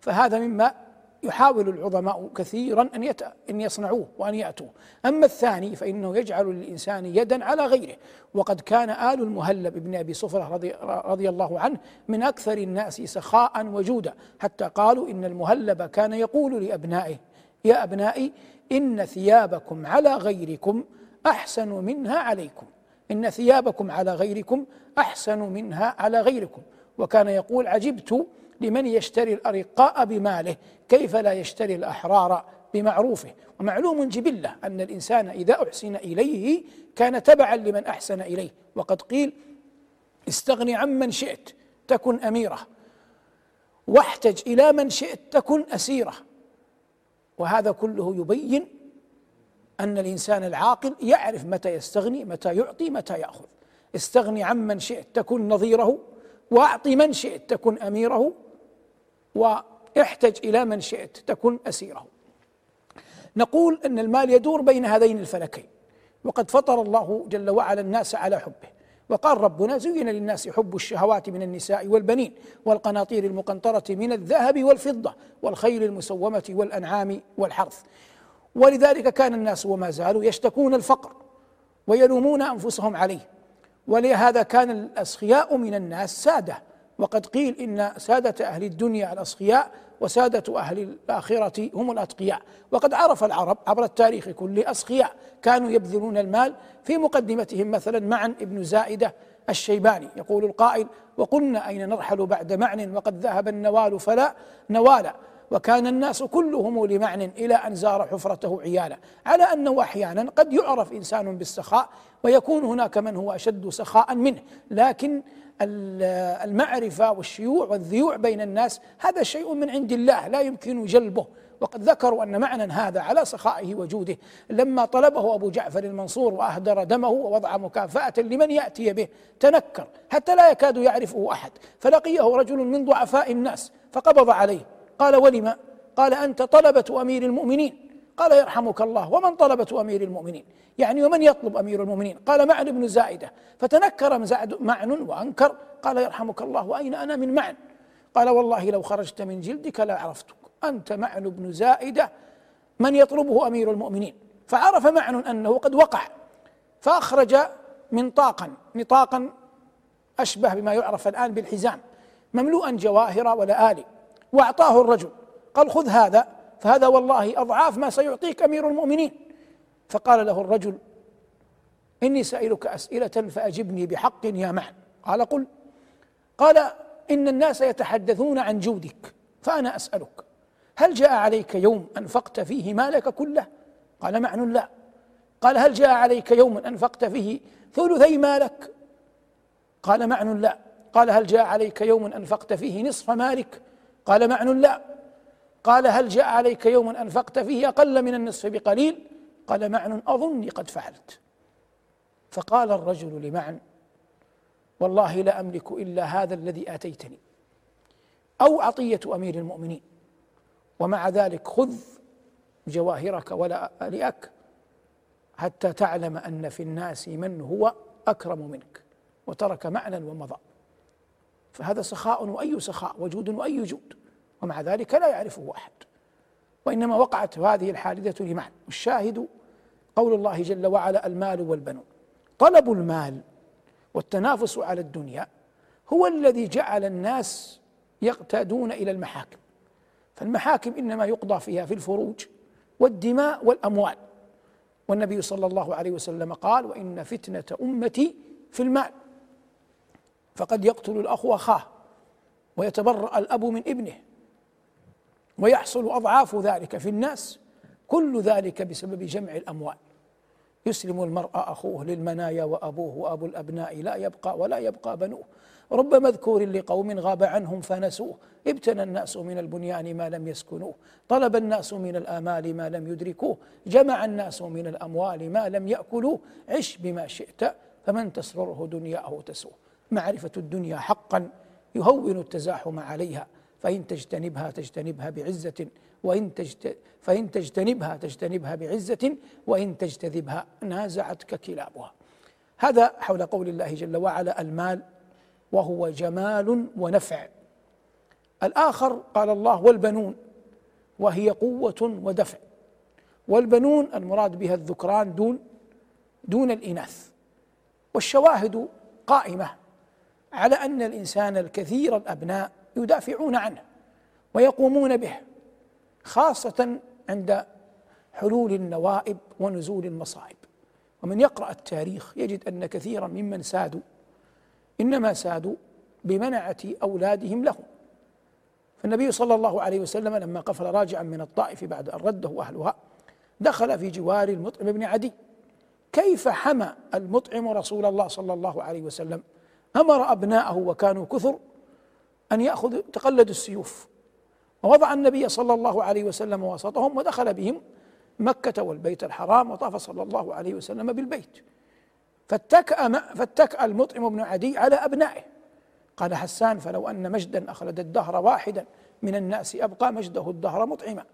فهذا مما يحاول العظماء كثيرا أن يت... أن يصنعوه وأن ياتوه، أما الثاني فإنه يجعل للإنسان يدا على غيره، وقد كان آل المهلب بن أبي صفرة رضي... رضي الله عنه من أكثر الناس سخاء وجودا، حتى قالوا إن المهلب كان يقول لأبنائه: يا أبنائي إن ثيابكم على غيركم أحسن منها عليكم، إن ثيابكم على غيركم أحسن منها على غيركم، وكان يقول عجبت لمن يشتري الأرقاء بماله كيف لا يشتري الأحرار بمعروفه؟ ومعلوم جبلة أن الإنسان إذا أحسن إليه كان تبعا لمن أحسن إليه وقد قيل استغني عمن شئت تكن أميرة واحتج إلى من شئت تكن أسيرة. وهذا كله يبين أن الإنسان العاقل يعرف متى يستغني متى يعطي متى يأخذ. استغني عمن شئت تكن نظيره وأعطي من شئت تكن أميره واحتج إلى من شئت تكن أسيره. نقول أن المال يدور بين هذين الفلكين وقد فطر الله جل وعلا الناس على حبه وقال ربنا زين للناس حب الشهوات من النساء والبنين والقناطير المقنطرة من الذهب والفضة والخيل المسومة والأنعام والحرث. ولذلك كان الناس وما زالوا يشتكون الفقر ويلومون أنفسهم عليه. ولهذا كان الأسخياء من الناس سادة وقد قيل إن سادة أهل الدنيا الأسخياء وسادة أهل الآخرة هم الأتقياء. وقد عرف العرب عبر التاريخ كله أسخياء كانوا يبذلون المال في مقدمتهم مثلا معا ابن زائدة الشيباني. يقول القائل وقلنا أين نرحل بعد معن وقد ذهب النوال فلا نوال وكان الناس كلهم لمعن إلى أن زار حفرته عيالا. على أنه أحيانا قد يعرف إنسان بالسخاء ويكون هناك من هو أشد سخاء منه لكن المعرفة والشيوع والذيوع بين الناس هذا شيء من عند الله لا يمكن جلبه. وقد ذكروا أن معنى هذا على سخائه وجوده. لما طلبه أبو جعفر المنصور وأهدر دمه ووضع مكافأة لمن يأتي به تنكر حتى لا يكاد يعرفه أحد. فلقيه رجل من ضعفاء الناس فقبض عليه. قال ولم؟ قال أنت طلبة أمير المؤمنين. قال يرحمك الله ومن طلبة أمير المؤمنين؟ يعني ومن يطلب أمير المؤمنين؟ قال معن بن زائدة. فتنكر معن وأنكر. قال يرحمك الله وأين أنا من معن؟ قال والله لو خرجت من جلدك لعرفتك. أنت معن بن زائدة. من يطلبه أمير المؤمنين؟ فعرف معن أنه قد وقع. فأخرج منطاقا نطاقا أشبه بما يعرف الآن بالحزام. مملوءا جواهر ولآلي وأعطاه الرجل. قال خذ هذا. فهذا والله أضعاف ما سيعطيك أمير المؤمنين. فقال له الرجل إني سائلك أسئلة فأجبني بحق يا معن قال قل. قال إن الناس يتحدثون عن جودك فأنا أسألك هل جاء عليك يوم أنفقت فيه مالك كله؟ قال معن لا. قال هل جاء عليك يوم أنفقت فيه ثلثي مالك؟ قال معن لا. قال هل جاء عليك يوم أنفقت فيه نصف مالك؟ قال معن لا. قال هل جاء عليك يوم أنفقت فيه أقل من النصف بقليل؟ قال معن أظني قد فعلت. فقال الرجل لمعن والله لا أملك إلا هذا الذي آتيتني أو عطية أمير المؤمنين ومع ذلك خذ جواهرك ولا ألئك حتى تعلم أن في الناس من هو أكرم منك وترك معنى ومضى. فهذا سخاء وأي سخاء وجود وأي جود ومع ذلك لا يعرفه أحد. وإنما وقعت هذه الحادثة لمعنى الشاهد قول الله جل وعلا المال والبنون. طلب المال والتنافس على الدنيا هو الذي جعل الناس يقتادون إلى المحاكم. فالمحاكم إنما يقضى فيها في الفروج والدماء والأموال. والنبي صلى الله عليه وسلم قال وإن فتنة أمتي في المال. فقد يقتل الأخ أخاه ويتبرأ الأب من ابنه. ويحصل أضعاف ذلك في الناس كل ذلك بسبب جمع الأموال. يسلم المرء أخوه للمنايا وأبوه وأبو الأبناء لا يبقى ولا يبقى بنوه. رب مذكور لقوم غاب عنهم فنسوه. ابتنى الناس من البنيان ما لم يسكنوه. طلب الناس من الآمال ما لم يدركوه. جمع الناس من الأموال ما لم يأكلوه. عش بما شئت فمن تسرره دنياه تسوه. معرفة الدنيا حقا يهون التزاحم عليها. فإن تجتنبها تجتنبها بعزة وإن تجت فإن تجتنبها تجتنبها بعزة وإن تجتذبها نازعتك كلابها. هذا حول قول الله جل وعلا المال وهو جمال ونفع. الآخر قال الله والبنون وهي قوة ودفع. والبنون المراد بها الذكران دون دون الإناث. والشواهد قائمة على أن الإنسان الكثير الأبناء يدافعون عنه ويقومون به خاصة عند حلول النوائب ونزول المصائب. ومن يقرأ التاريخ يجد أن كثيرا ممن سادوا إنما سادوا بمنعة أولادهم لهم. فالنبي صلى الله عليه وسلم لما قفل راجعا من الطائف بعد أن رده أهلها دخل في جوار المطعم بن عدي. كيف حمى المطعم رسول الله صلى الله عليه وسلم؟ أمر أبناءه وكانوا كثر أن ياخذوا تقلدوا السيوف. ووضع النبي صلى الله عليه وسلم وسطهم ودخل بهم مكة والبيت الحرام وطاف صلى الله عليه وسلم بالبيت. فاتكأ فاتكأ المطعم بن عدي على أبنائه. قال حسان فلو أن مجدا أخلد الدهر واحدا من الناس أبقى مجده الدهر مطعما.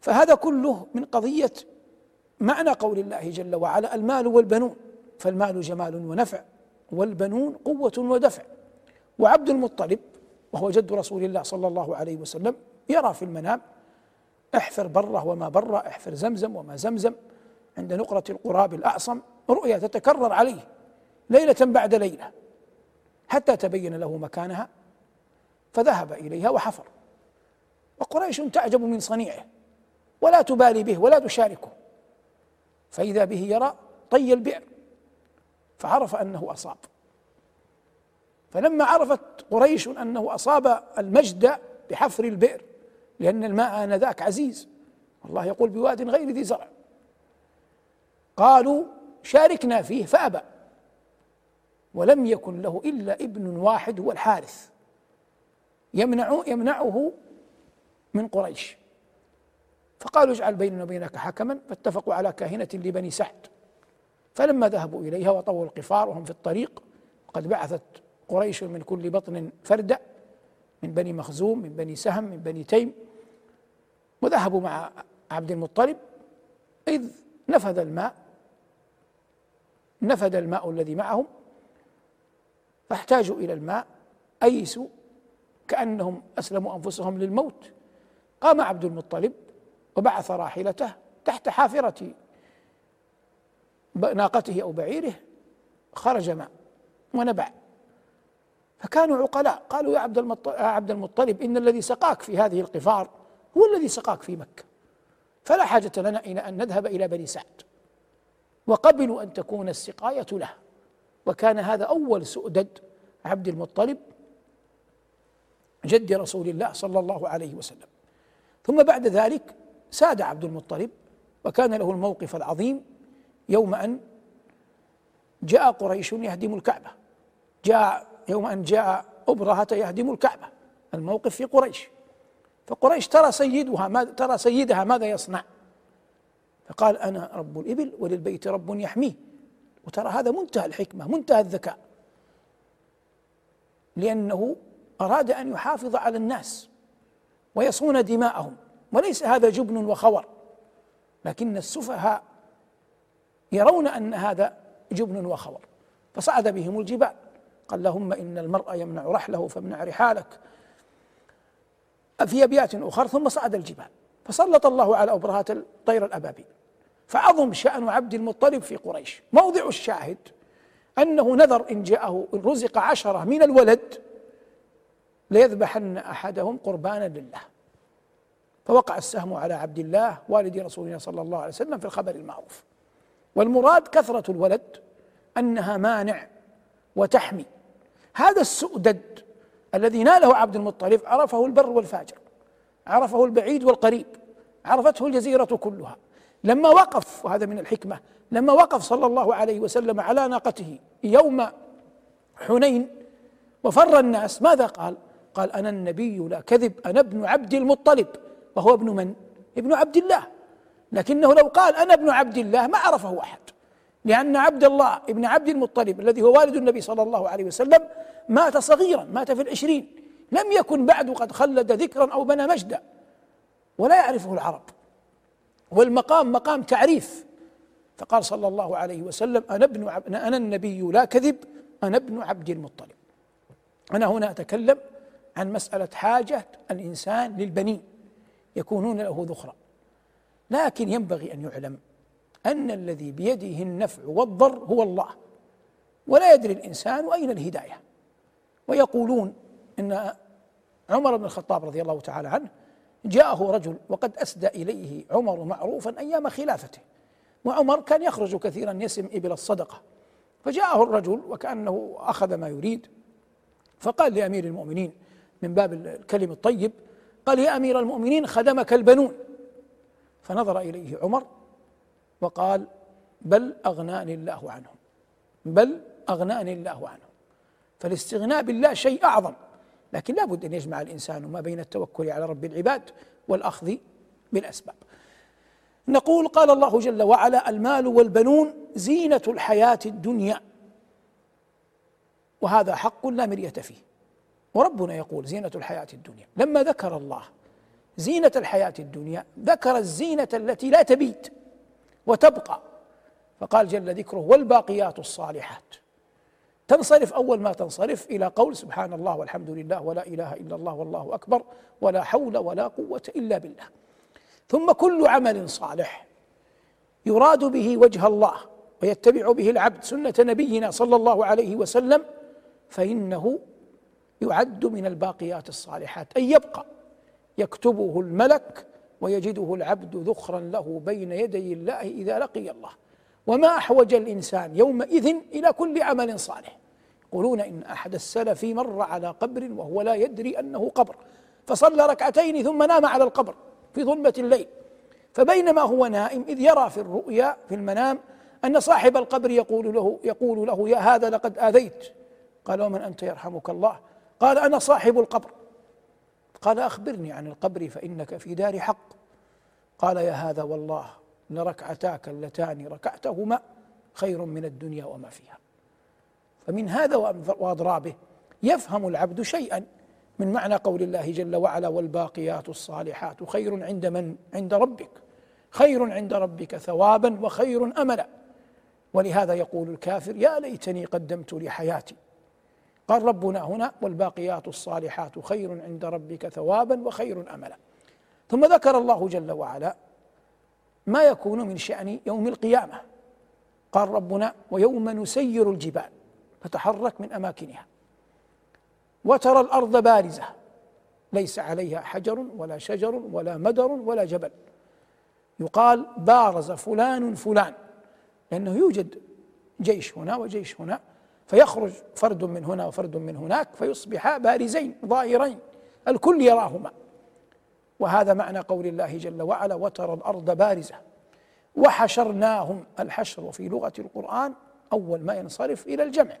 فهذا كله من قضية معنى قول الله جل وعلا المال والبنون. فالمال جمال ونفع والبنون قوة ودفع. وعبد المطلب وهو جد رسول الله صلى الله عليه وسلم يرى في المنام احفر بره وما بره احفر زمزم وما زمزم عند نقرة القراب الأعصم رؤيا تتكرر عليه ليلة بعد ليلة حتى تبين له مكانها فذهب إليها وحفر. وقريش تعجب من صنيعه ولا تبالي به ولا تشاركه فإذا به يرى طي البئر فعرف أنه أصاب. فلما عرفت قريش أنه أصاب المجد بحفر البئر لأن الماء آنذاك عزيز. الله يقول بواد غير ذي زرع. قالوا شاركنا فيه فأبى ولم يكن له إلا ابن واحد هو الحارث. يمنع يمنعه من قريش. فقالوا اجعل بيننا وبينك حكما فاتفقوا على كاهنة لبني سعد. فلما ذهبوا إليها وطووا القفار وهم في الطريق قد بعثت قريش من كل بطن فردا من بني مخزوم من بني سهم من بني تيم. وذهبوا مع عبد المطلب إذ نفذ الماء نفد الماء الذي معهم. فاحتاجوا إلى الماء أيسوا كأنهم أسلموا أنفسهم للموت. قام عبد المطلب وبعث راحلته تحت حافرة ناقته أو بعيره خرج ماء ونبع. فكانوا عقلاء. قالوا يا عبد عبد المطلب إن الذي سقاك في هذه القفار هو الذي سقاك في مكة. فلا حاجة لنا إلى أن نذهب إلى بني سعد. وقبلوا أن تكون السقاية له. وكان هذا أول سؤدد عبد المطلب جد رسول الله صلى الله عليه وسلم. ثم بعد ذلك ساد عبد المطلب وكان له الموقف العظيم يوم أن جاء قريش يهدم الكعبة. جاء يوم أن جاء أبرهة يهدم الكعبة الموقف في قريش. فقريش ترى سيدها ما ترى سيدها ماذا يصنع؟ فقال أنا رب الإبل وللبيت رب يحميه. وترى هذا منتهى الحكمة منتهى الذكاء. لأنه أراد أن يحافظ على الناس ويصون دماءهم. وليس هذا جبن وخور. لكن السفهاء يرون أن هذا جبن وخور. فصعد بهم الجبال. قال اللهم إن المرء يمنع رحله فامنع رحالك. في أبيات أخرى ثم صعد الجبال فسلط الله على أبرهة الطير الأبابيل. فعظم شأن عبد المطلب في قريش. موضع الشاهد أنه نذر إن جاءه إن رزق عشرة من الولد ليذبحن أحدهم قربانا لله. فوقع السهم على عبد الله والد رسول الله صلى الله عليه وسلم في الخبر المعروف. والمراد كثرة الولد أنها مانع وتحمي. هذا السؤدد الذي ناله عبد المطلب عرفه البر والفاجر عرفه البعيد والقريب عرفته الجزيرة كلها لما وقف وهذا من الحكمة لما وقف صلى الله عليه وسلم على ناقته يوم حنين وفر الناس ماذا قال؟ قال أنا النبي لا كذب أنا ابن عبد المطلب وهو ابن من؟ ابن عبد الله لكنه لو قال أنا ابن عبد الله ما عرفه أحد لأن عبد الله ابن عبد المطلب الذي هو والد النبي صلى الله عليه وسلم مات صغيرا مات في العشرين. لم يكن بعد قد خلد ذكرا أو بنى مجدا. ولا يعرفه العرب. والمقام مقام تعريف. فقال صلى الله عليه وسلم أنا ابن عب... أنا النبي لا كذب أنا ابن عبد المطلب. أنا هنا أتكلم عن مسألة حاجة الإنسان للبنين يكونون له ذخرا لكن ينبغي أن يعلم أن الذي بيده النفع والضر هو الله. ولا يدري الإنسان أين الهداية. ويقولون إن عمر بن الخطاب رضي الله تعالى عنه جاءه رجل وقد أسدى إليه عمر معروفا أيام خلافته. وعمر كان يخرج كثيرا يسم إبل الصدقة. فجاءه الرجل وكأنه أخذ ما يريد. فقال لأمير المؤمنين من باب الكلم الطيب قال يا أمير المؤمنين خدمك البنون. فنظر إليه عمر وقال بل أغناني الله عنهم. بل أغناني الله عنهم. فالاستغناء بالله شيء أعظم. لكن لا بد أن يجمع الإنسان ما بين التوكل على رب العباد والأخذ بالأسباب. نقول قال الله جل وعلا المال والبنون زينة الحياة الدنيا. وهذا حق لا مرية فيه. وربنا يقول زينة الحياة الدنيا. لما ذكر الله زينة الحياة الدنيا ذكر الزينة التي لا تبيت. وتبقى. فقال جل ذكره والباقيات الصالحات. تنصرف أول ما تنصرف إلى قول سبحان الله والحمد لله ولا إله إلا الله والله أكبر ولا حول ولا قوة إلا بالله. ثم كل عمل صالح يراد به وجه الله ويتبع به العبد سنة نبينا صلى الله عليه وسلم فإنه يعد من الباقيات الصالحات. أي يبقى يكتبه الملك ويجده العبد ذخرا له بين يدي الله إذا لقي الله. وما أحوج الإنسان يومئذ إلى كل عمل صالح. يقولون إن أحد السلف مر على قبر وهو لا يدري أنه قبر. فصلى ركعتين ثم نام على القبر في ظلمة الليل. فبينما هو نائم إذ يرى في الرؤيا في المنام أن صاحب القبر يقول له يقول له يا هذا لقد آذيت. قال ومن أنت يرحمك الله؟ قال أنا صاحب القبر. قال أخبرني عن القبر فإنك في دار حق. قال يا هذا والله لركعتاك اللتان ركعتهما خير من الدنيا وما فيها. فمن هذا واضرابه يفهم العبد شيئا من معنى قول الله جل وعلا والباقيات الصالحات خير عند من؟ عند ربك. خير عند ربك ثوابا وخير املا. ولهذا يقول الكافر يا ليتني قدمت لحياتي. قال ربنا هنا والباقيات الصالحات خير عند ربك ثوابا وخير أملا. ثم ذكر الله جل وعلا ما يكون من شأن يوم القيامة. قال ربنا ويوم نسير الجبال فتحرك من أماكنها. وترى الأرض بارزة ليس عليها حجر ولا شجر ولا مدر ولا جبل. يقال بارز فلان فلان لأنه يوجد جيش هنا وجيش هنا. فيخرج فرد من هنا وفرد من هناك فيصبحا بارزين ظاهرين الكل يراهما. وهذا معنى قول الله جل وعلا وترى الأرض بارزة. وحشرناهم الحشر في لغة القرآن أول ما ينصرف إلى الجمع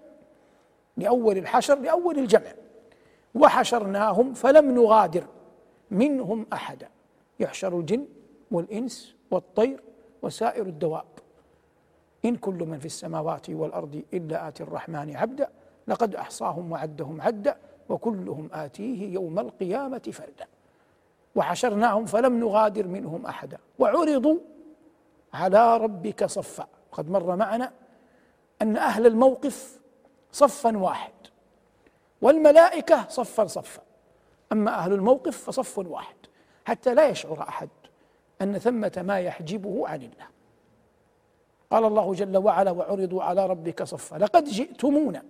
لأول الحشر لأول الجمع. وحشرناهم فلم نغادر منهم أحدا يحشر الجن والإنس والطير وسائر الدواب. إن كل من في السماوات والأرض إلا آتي الرحمن عبدا لقد أحصاهم وعدهم عدا وكلهم آتيه يوم القيامة فردا. وحشرناهم فلم نغادر منهم أحدا. وعرضوا على ربك صفا. وقد مر معنا أن أهل الموقف صفا واحد والملائكة صفا صفا. أما أهل الموقف فصف واحد حتى لا يشعر أحد أن ثمة ما يحجبه عن الله. قال الله جل وعلا وعرضوا على ربك صفا. لقد جئتمونا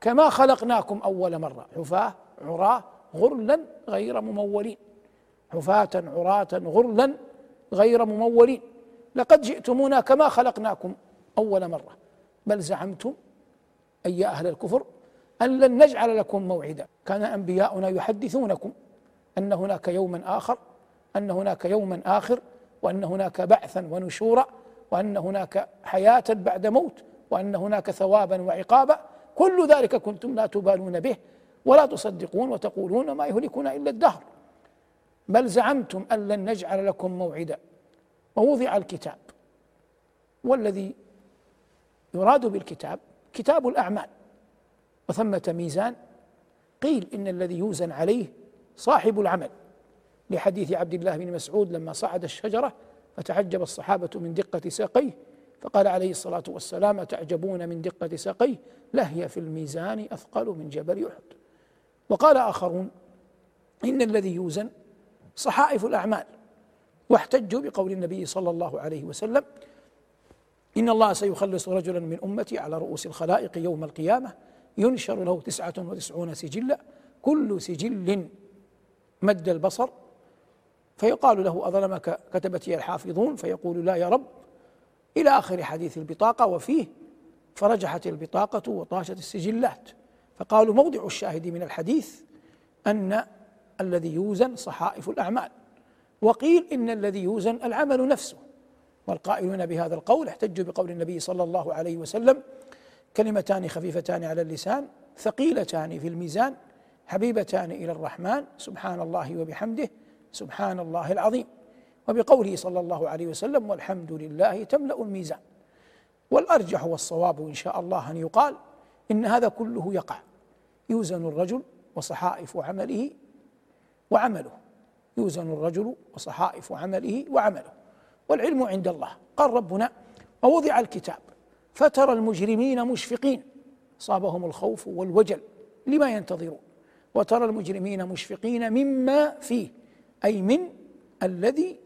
كما خلقناكم أول مرة. حفاة عراة غرلا غير ممولين. حفاة عراة غرلا غير ممولين. لقد جئتمونا كما خلقناكم أول مرة. بل زعمتم أي أهل الكفر أن لن نجعل لكم موعدا. كان أنبياؤنا يحدثونكم أن هناك يوما آخر أن هناك يوما آخر وأن هناك بعثا ونشورا. وأن هناك حياة بعد موت وأن هناك ثوابا وعقابا. كل ذلك كنتم لا تبالون به ولا تصدقون وتقولون ما يهلكنا إلا الدهر. بل زعمتم أن لن نجعل لكم موعدا. ووضع الكتاب. والذي يراد بالكتاب كتاب الأعمال. وثمة ميزان. قيل إن الذي يوزن عليه صاحب العمل. لحديث عبد الله بن مسعود لما صعد الشجرة فتعجب الصحابة من دقة ساقيه؟ فقال عليه الصلاة والسلام تعجبون من دقة ساقيه؟ لهي في الميزان أثقل من جبل أحد. وقال آخرون إن الذي يوزن صحائف الأعمال. واحتجوا بقول النبي صلى الله عليه وسلم إن الله سيخلص رجلا من أمتي على رؤوس الخلائق يوم القيامة ينشر له تسعة وتسعون سجلا. كل سجل مد البصر فيقال له أظلمك كتبتي الحافظون؟ فيقول لا يا رب. إلى آخر حديث البطاقة وفيه فرجحت البطاقة وطاشت السجلات. فقالوا موضع الشاهد من الحديث أن الذي يوزن صحائف الأعمال. وقيل إن الذي يوزن العمل نفسه. والقائلون بهذا القول احتجوا بقول النبي صلى الله عليه وسلم كلمتان خفيفتان على اللسان ثقيلتان في الميزان حبيبتان إلى الرحمن سبحان الله وبحمده سبحان الله العظيم. وبقوله صلى الله عليه وسلم والحمد لله تملأ الميزان. والأرجح والصواب إن شاء الله أن يقال إن هذا كله يقع. يوزن الرجل وصحائف عمله وعمله. يوزن الرجل وصحائف عمله وعمله. والعلم عند الله. قال ربنا ووضع الكتاب فترى المجرمين مشفقين. صابهم الخوف والوجل لما ينتظرون. وترى المجرمين مشفقين مما فيه. أي من الذي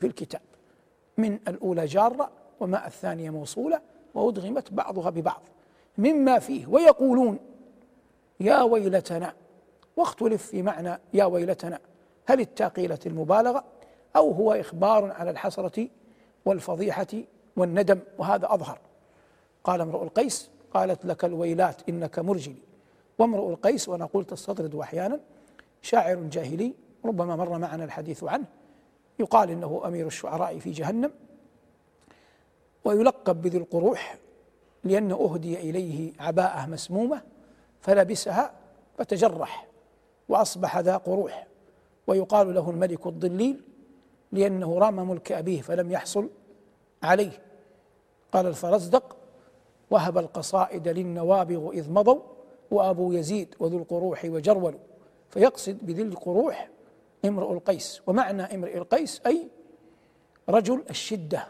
في الكتاب. من الأولى جارة وما الثانية موصولة وأدغمت بعضها ببعض. مما فيه ويقولون يا ويلتنا واختلف في معنى يا ويلتنا. هل التاقيلة المبالغة أو هو إخبار على الحسرة والفضيحة والندم وهذا أظهر. قال امرؤ القيس قالت لك الويلات إنك مرجلي. وامرؤ القيس وأنا قلت تستطرد أحيانا شاعر جاهلي ربما مر معنا الحديث عنه. يقال إنه أمير الشعراء في جهنم ويلقب بذي القروح لأنه أهدي إليه عباءة مسمومة فلبسها فتجرح وأصبح ذا قروح. ويقال له الملك الضليل لأنه رام ملك أبيه فلم يحصل عليه. قال الفرزدق وهب القصائد للنوابغ إذ مضوا وأبو يزيد وذو القروح وجرول فيقصد بذي القروح امرؤ القيس. ومعنى امرئ القيس أي رجل الشدة.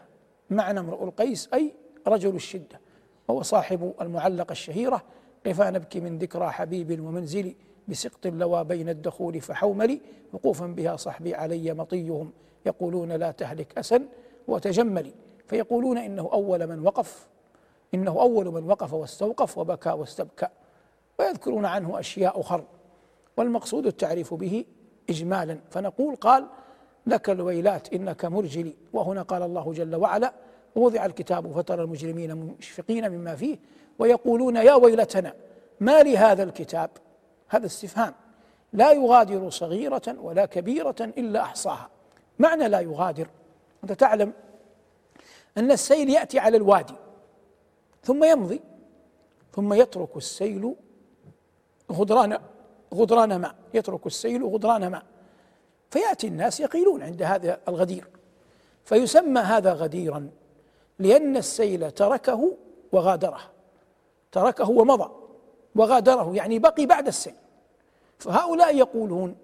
معنى امرؤ القيس أي رجل الشدة. وهو صاحب المعلقة الشهيرة. قفا نبكي من ذكرى حبيب ومنزلي بسقط لوى بين الدخول فحوملي. وقوفا بها صحبي علي مطيهم. يقولون لا تهلك أسا وتجملي. فيقولون إنه أول من وقف. إنه أول من وقف واستوقف وبكى واستبكى. ويذكرون عنه أشياء أخر. والمقصود التعريف به إجمالا. فنقول قال لك الويلات إنك مرجلي. وهنا قال الله جل وعلا ووضع الكتاب فترى المجرمين مشفقين مما فيه ويقولون يا ويلتنا ما لهذا الكتاب؟ هذا استفهام. لا يغادر صغيرة ولا كبيرة إلا أحصاها. معنى لا يغادر؟ أنت تعلم أن السيل يأتي على الوادي ثم يمضي ثم يترك السيل غدران غدران ماء يترك السيل غدران ماء. فيأتي الناس يقيلون عند هذا الغدير. فيسمى هذا غديرا لأن السيل تركه وغادره. تركه ومضى وغادره يعني بقي بعد السيل. فهؤلاء يقولون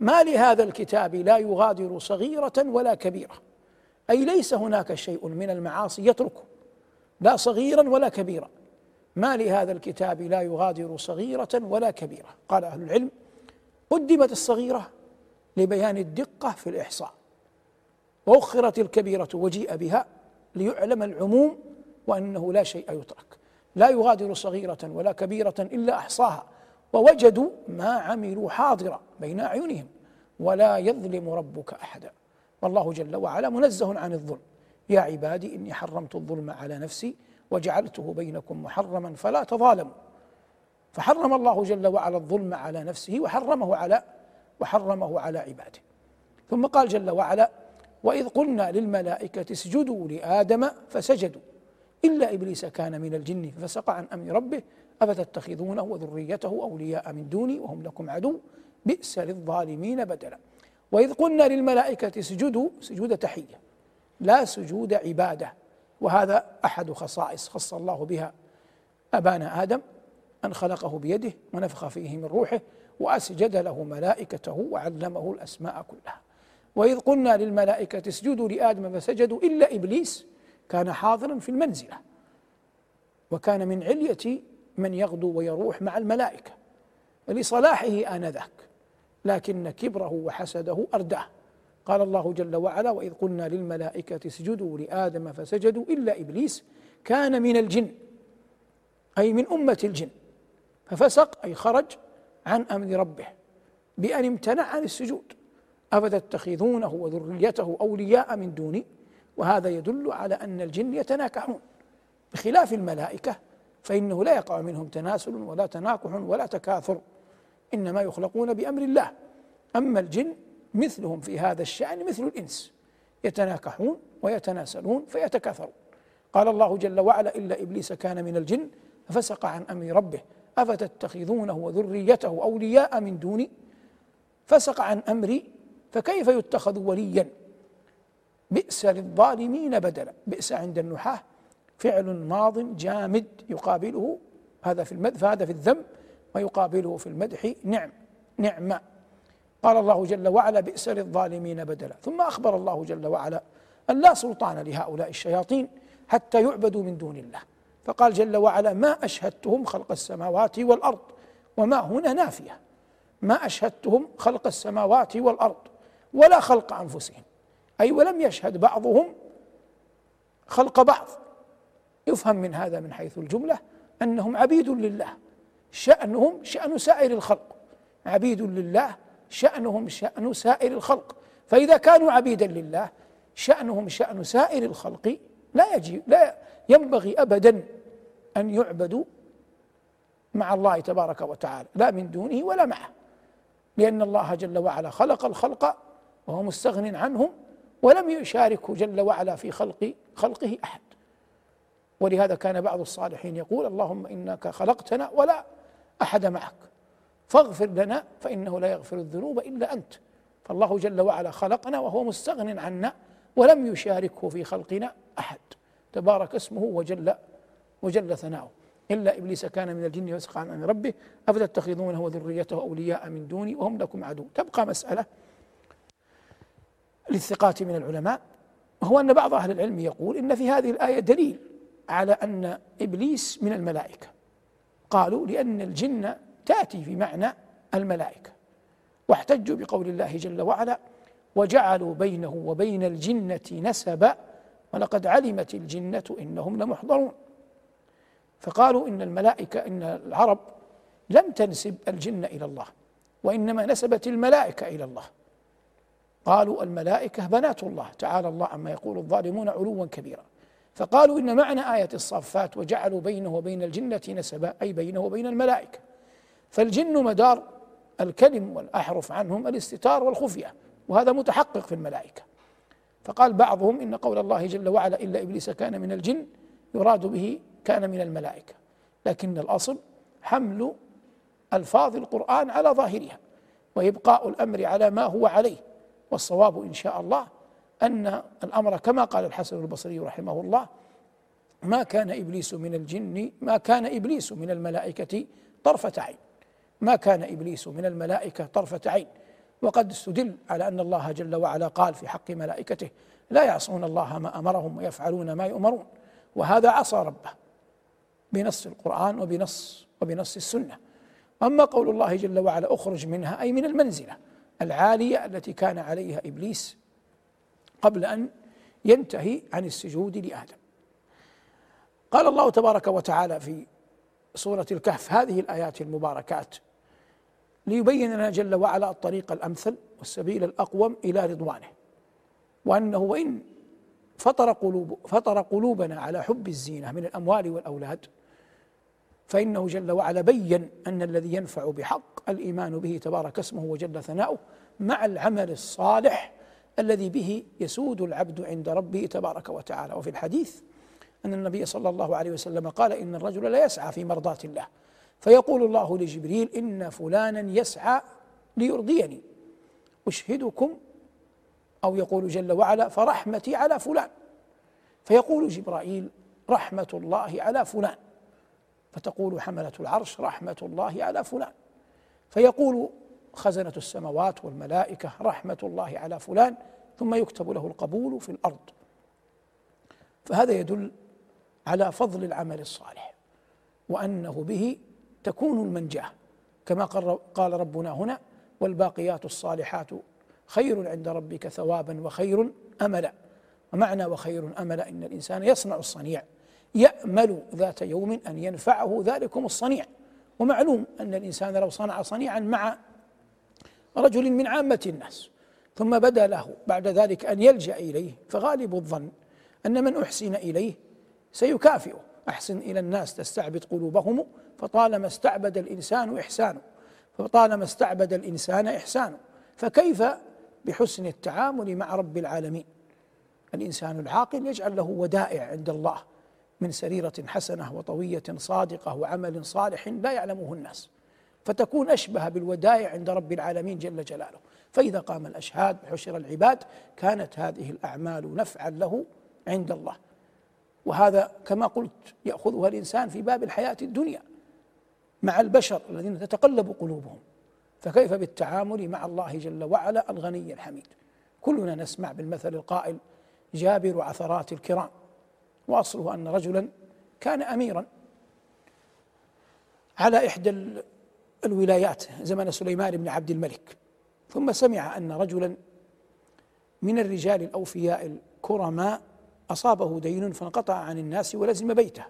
ما لهذا الكتاب لا يغادر صغيرة ولا كبيرة. أي ليس هناك شيء من المعاصي يتركه لا صغيرا ولا كبيرا. ما لهذا الكتاب لا يغادر صغيرة ولا كبيرة. قال أهل العلم قدمت الصغيرة لبيان الدقة في الإحصاء وأخرت الكبيرة وجيء بها ليعلم العموم وأنه لا شيء يترك. لا يغادر صغيرة ولا كبيرة إلا أحصاها ووجدوا ما عملوا حاضرا بين أعينهم ولا يظلم ربك أحدا. والله جل وعلا منزه عن الظلم. يا عبادي إني حرمت الظلم على نفسي وجعلته بينكم محرما فلا تظالموا. فحرم الله جل وعلا الظلم على نفسه وحرمه على وحرمه على عباده. ثم قال جل وعلا وإذ قلنا للملائكة اسجدوا لآدم فسجدوا إلا إبليس كان من الجن ففسق عن أمر ربه أفتتخذونه وذريته أولياء من دوني وهم لكم عدو بئس للظالمين بدلا. وإذ قلنا للملائكة اسجدوا سجود تحية لا سجود عبادة. وهذا أحد خصائص خص الله بها أبانا آدم أن خلقه بيده ونفخ فيه من روحه وأسجد له ملائكته وعلمه الأسماء كلها. وإذ قلنا للملائكة اسجدوا لآدم فسجدوا إلا إبليس كان حاضرا في المنزلة وكان من علية من يغدو ويروح مع الملائكة. لصلاحه آنذاك لكن كبره وحسده أرداه. قال الله جل وعلا وإذ قلنا للملائكة اسجدوا لآدم فسجدوا إلا إبليس كان من الجن أي من أمة الجن ففسق أي خرج عن أمر ربه بأن امتنع عن السجود. أفتتخذونه وذريته أولياء من دوني؟ وهذا يدل على أن الجن يتناكحون بخلاف الملائكة فإنه لا يقع منهم تناسل ولا تناكح ولا تكاثر إنما يخلقون بأمر الله. أما الجن مثلهم في هذا الشأن مثل الإنس. يتناكحون ويتناسلون فيتكاثرون. قال الله جل وعلا إلا إبليس كان من الجن ففسق عن أمر ربه. أفتتخذونه وذريته أولياء من دوني؟ فسق عن أمري فكيف يتخذ وليا؟ بئس للظالمين بدلا. بئس عند النحاة فعل ماض جامد يقابله. هذا في المدح فهذا في الذم ويقابله في المدح نعم نعم قال الله جل وعلا بئس للظالمين بدلا. ثم أخبر الله جل وعلا أن لا سلطان لهؤلاء الشياطين حتى يعبدوا من دون الله. فقال جل وعلا ما أشهدتهم خلق السماوات والأرض وما هنا نافية. ما أشهدتهم خلق السماوات والأرض ولا خلق أنفسهم. أي ولم يشهد بعضهم خلق بعض. يفهم من هذا من حيث الجملة أنهم عبيد لله. شأنهم شأن سائر الخلق. عبيد لله شأنهم شأن سائر الخلق. فإذا كانوا عبيدا لله شأنهم شأن سائر الخلق لا يجي لا ينبغي أبدا أن يعبدوا مع الله تبارك وتعالى لا من دونه ولا معه. لأن الله جل وعلا خلق الخلق وهو مستغن عنهم ولم يشاركه جل وعلا في خلق خلقه أحد. ولهذا كان بعض الصالحين يقول اللهم إنك خلقتنا ولا أحد معك. فاغفر لنا فإنه لا يغفر الذنوب إلا أنت. فالله جل وعلا خلقنا وهو مستغن عنا ولم يشاركه في خلقنا أحد. تبارك اسمه وجل وجل ثناؤه. إلا إبليس كان من الجن وسق عن ربه. أفتتخذونه وذريته أولياء من دوني وهم لكم عدو. تبقى مسألة للثقات من العلماء. هو أن بعض أهل العلم يقول إن في هذه الآية دليل على أن إبليس من الملائكة. قالوا لأن الجن تأتي في معنى الملائكة. واحتجوا بقول الله جل وعلا وجعلوا بينه وبين الجنة نسبا ولقد علمت الجنة إنهم لمحضرون. فقالوا إن الملائكة إن العرب لم تنسب الجن إلى الله وإنما نسبت الملائكة إلى الله. قالوا الملائكة بنات الله تعالى الله عما يقول الظالمون علوا كبيرا. فقالوا إن معنى آية الصافات وجعلوا بينه وبين الجنة نسبا أي بينه وبين الملائكة. فالجن مدار الكلم والأحرف عنهم الاستتار والخفية وهذا متحقق في الملائكة. فقال بعضهم إن قول الله جل وعلا إلا إبليس كان من الجن يراد به كان من الملائكة. لكن الأصل حمل ألفاظ القرآن على ظاهرها وإبقاء الأمر على ما هو عليه والصواب إن شاء الله أن الأمر كما قال الحسن البصري رحمه الله ما كان إبليس من الجن ما كان إبليس من الملائكة طرفة عين. ما كان إبليس من الملائكة طرفة عين. وقد استدل على أن الله جل وعلا قال في حق ملائكته لا يعصون الله ما أمرهم ويفعلون ما يؤمرون. وهذا عصى ربه بنص القرآن وبنص وبنص السنة. أما قول الله جل وعلا أخرج منها أي من المنزلة العالية التي كان عليها إبليس قبل أن ينتهي عن السجود لآدم. قال الله تبارك وتعالى في سورة الكهف هذه الآيات المباركات ليبين لنا جل وعلا الطريق الأمثل والسبيل الأقوم إلى رضوانه وأنه وإن فطر قلوب فطر قلوبنا على حب الزينة من الأموال والأولاد فإنه جل وعلا بين أن الذي ينفع بحق الإيمان به تبارك اسمه وجل ثناؤه مع العمل الصالح الذي به يسود العبد عند ربه تبارك وتعالى. وفي الحديث أن النبي صلى الله عليه وسلم قال إن الرجل لا يسعى في مرضاة الله فيقول الله لجبريل إن فلانا يسعى ليرضيني. أشهدكم أو يقول جل وعلا فرحمتي على فلان. فيقول جبرائيل رحمة الله على فلان. فتقول حملة العرش رحمة الله على فلان. فيقول خزنة السماوات والملائكة رحمة الله على فلان ثم يكتب له القبول في الأرض. فهذا يدل على فضل العمل الصالح وأنه به تكون المنجاة كما قال ربنا هنا والباقيات الصالحات خير عند ربك ثوابا وخير املا. ومعنى وخير املا إن الإنسان يصنع الصنيع يأمل ذات يوم أن ينفعه ذلكم الصنيع. ومعلوم أن الإنسان لو صنع صنيعا مع رجل من عامة الناس ثم بدا له بعد ذلك أن يلجأ إليه فغالب الظن أن من أحسن إليه سيكافئه. أحسن إلى الناس تستعبد قلوبهم فطالما استعبد الإنسان إحسانه فطالما استعبد الإنسان إحسانه فكيف بحسن التعامل مع رب العالمين؟ الإنسان العاقل يجعل له ودائع عند الله من سريرة حسنة وطوية صادقة وعمل صالح لا يعلمه الناس فتكون أشبه بالودائع عند رب العالمين جل جلاله. فإذا قام الأشهاد وحشر العباد كانت هذه الأعمال نفعا له عند الله. وهذا كما قلت يأخذها الإنسان في باب الحياة الدنيا. مع البشر الذين تتقلب قلوبهم. فكيف بالتعامل مع الله جل وعلا الغني الحميد؟ كلنا نسمع بالمثل القائل جابر عثرات الكرام وأصله أن رجلا كان اميرا على إحدى الولايات زمن سليمان بن عبد الملك. ثم سمع أن رجلا من الرجال الأوفياء الكرماء أصابه دين فانقطع عن الناس ولزم بيته.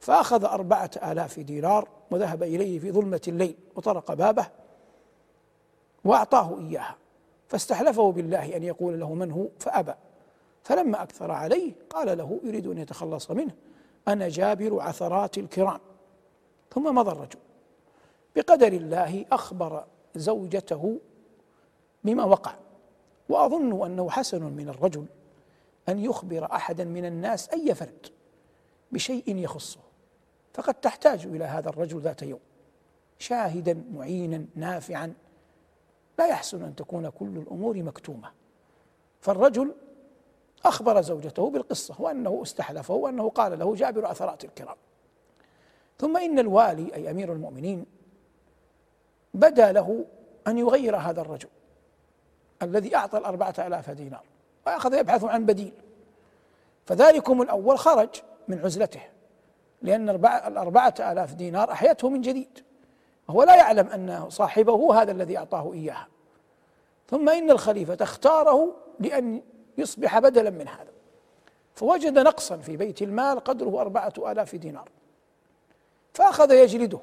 فأخذ أربعة آلاف دينار وذهب إليه في ظلمة الليل وطرق بابه وأعطاه إياها. فاستحلفه بالله أن يقول له من هو؟ فأبى. فلما أكثر عليه قال له يريد أن يتخلص منه. أنا جابر عثرات الكرام. ثم مضى الرجل. بقدر الله أخبر زوجته بما وقع. وأظن أنه حسن من الرجل أن يخبر أحدا من الناس أي فرد بشيء يخصه. فقد تحتاج إلى هذا الرجل ذات يوم. شاهدا معينا نافعا. لا يحسن أن تكون كل الأمور مكتومة. فالرجل أخبر زوجته بالقصة وانه استحلفه وانه قال له جابر اثرات الكرام ثم إن الوالي أي أمير المؤمنين بدا له أن يغير هذا الرجل الذي أعطى الأربعة آلاف دينار وأخذ يبحث عن بديل. فذلكم الأول خرج من عزلته. لأن الأربعة آلاف دينار أحيته من جديد. وهو لا يعلم أن صاحبه هو هذا الذي أعطاه إياها. ثم إن الخليفة اختاره لأن يصبح بدلا من هذا. فوجد نقصا في بيت المال قدره أربعة آلاف دينار. فأخذ يجلده.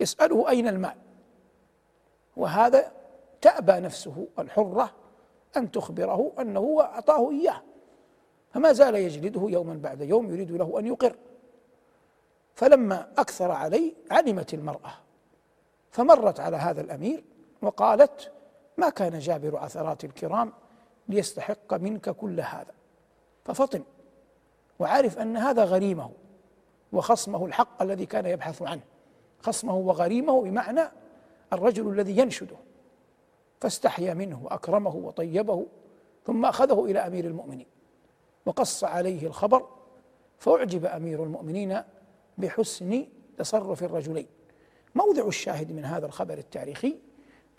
يسأله أين المال؟ وهذا تأبى نفسه الحرة أن تخبره أنه أعطاه إياه. فما زال يجلده يوما بعد يوم يريد له أن يقر. فلما أكثر عليه علمت المرأة فمرت على هذا الأمير وقالت ما كان جابر عثرات الكرام ليستحق منك كل هذا؟ ففطن وعرف أن هذا غريمه وخصمه الحق الذي كان يبحث عنه خصمه وغريمه بمعنى الرجل الذي ينشده فاستحيا منه وأكرمه وطيبه ثم أخذه إلى أمير المؤمنين وقص عليه الخبر فأعجب أمير المؤمنين بحسن تصرف الرجلين. موضع الشاهد من هذا الخبر التاريخي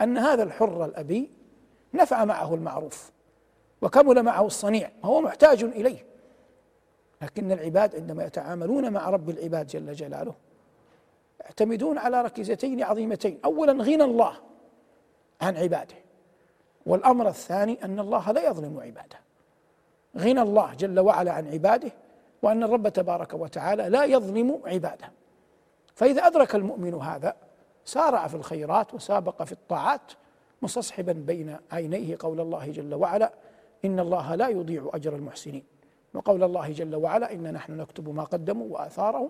أن هذا الحر الأبي نفع معه المعروف وكمل معه الصنيع وهو محتاج إليه. لكن العباد عندما يتعاملون مع رب العباد جل جلاله يعتمدون على ركيزتين عظيمتين. أولا غنى الله عن عباده والأمر الثاني أن الله لا يظلم عباده. غنى الله جل وعلا عن عباده وأن الرب تبارك وتعالى لا يظلم عباده. فإذا أدرك المؤمن هذا سارع في الخيرات وسابق في الطاعات مستصحبا بين عينيه قول الله جل وعلا إن الله لا يضيع أجر المحسنين. وقول الله جل وعلا إن نحن نكتب ما قدموا وآثارهم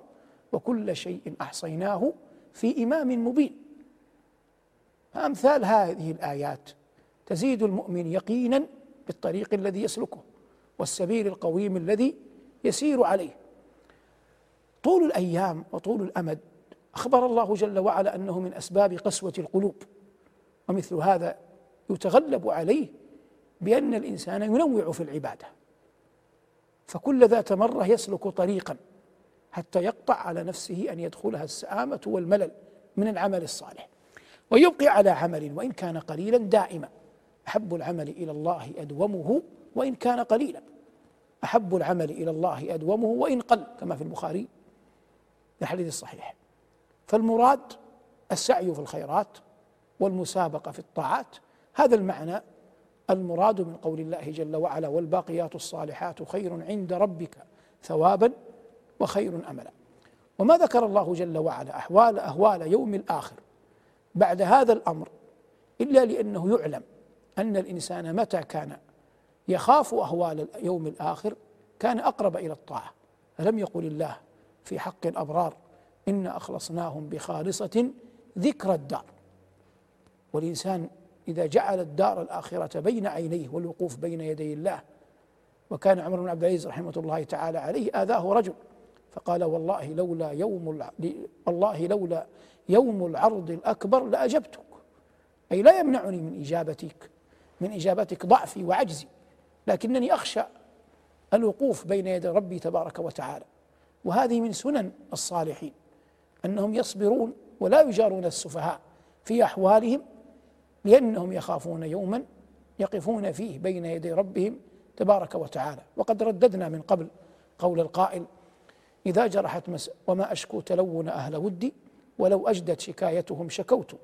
وكل شيء أحصيناه في إمام مبين. فأمثال هذه الآيات تزيد المؤمن يقينا بالطريق الذي يسلكه والسبيل القويم الذي يسير عليه. طول الأيام وطول الأمد أخبر الله جل وعلا أنه من أسباب قسوة القلوب ومثل هذا يتغلب عليه بأن الإنسان ينوع في العبادة. فكل ذات مرة يسلك طريقا حتى يقطع على نفسه أن يدخلها السآمة والملل من العمل الصالح. ويبقي على عمل وإن كان قليلا دائما. أحب العمل إلى الله أدومه وإن كان قليلا. أحب العمل إلى الله أدومه وإن قل كما في البخاري في الحديث الصحيح. فالمراد السعي في الخيرات والمسابقة في الطاعات. هذا المعنى المراد من قول الله جل وعلا والباقيات الصالحات خير عند ربك ثوابا وخير املا. وما ذكر الله جل وعلا أحوال أهوال يوم الآخر بعد هذا الأمر إلا لأنه يعلم أن الإنسان متى كان يخاف أهوال اليوم الآخر كان أقرب إلى الطاعة. ألم يقل الله في حق الأبرار انا أخلصناهم بخالصة ذكر الدار. والإنسان إذا جعل الدار الآخرة بين عينيه والوقوف بين يدي الله وكان عمر بن عبد العزيز رحمة الله تعالى عليه آذاه رجل فقال والله لولا يوم والله لولا يوم العرض الأكبر لأجبتك. أي لا يمنعني من إجابتك من إجابتك ضعفي وعجزي. لكنني أخشى الوقوف بين يدي ربي تبارك وتعالى. وهذه من سنن الصالحين أنهم يصبرون ولا يجارون السفهاء في أحوالهم لأنهم يخافون يوما يقفون فيه بين يدي ربهم تبارك وتعالى. وقد رددنا من قبل قول القائل إذا جرحت مس وما أشكو تلون أهل ودي ولو أجدت شكايتهم شكوت.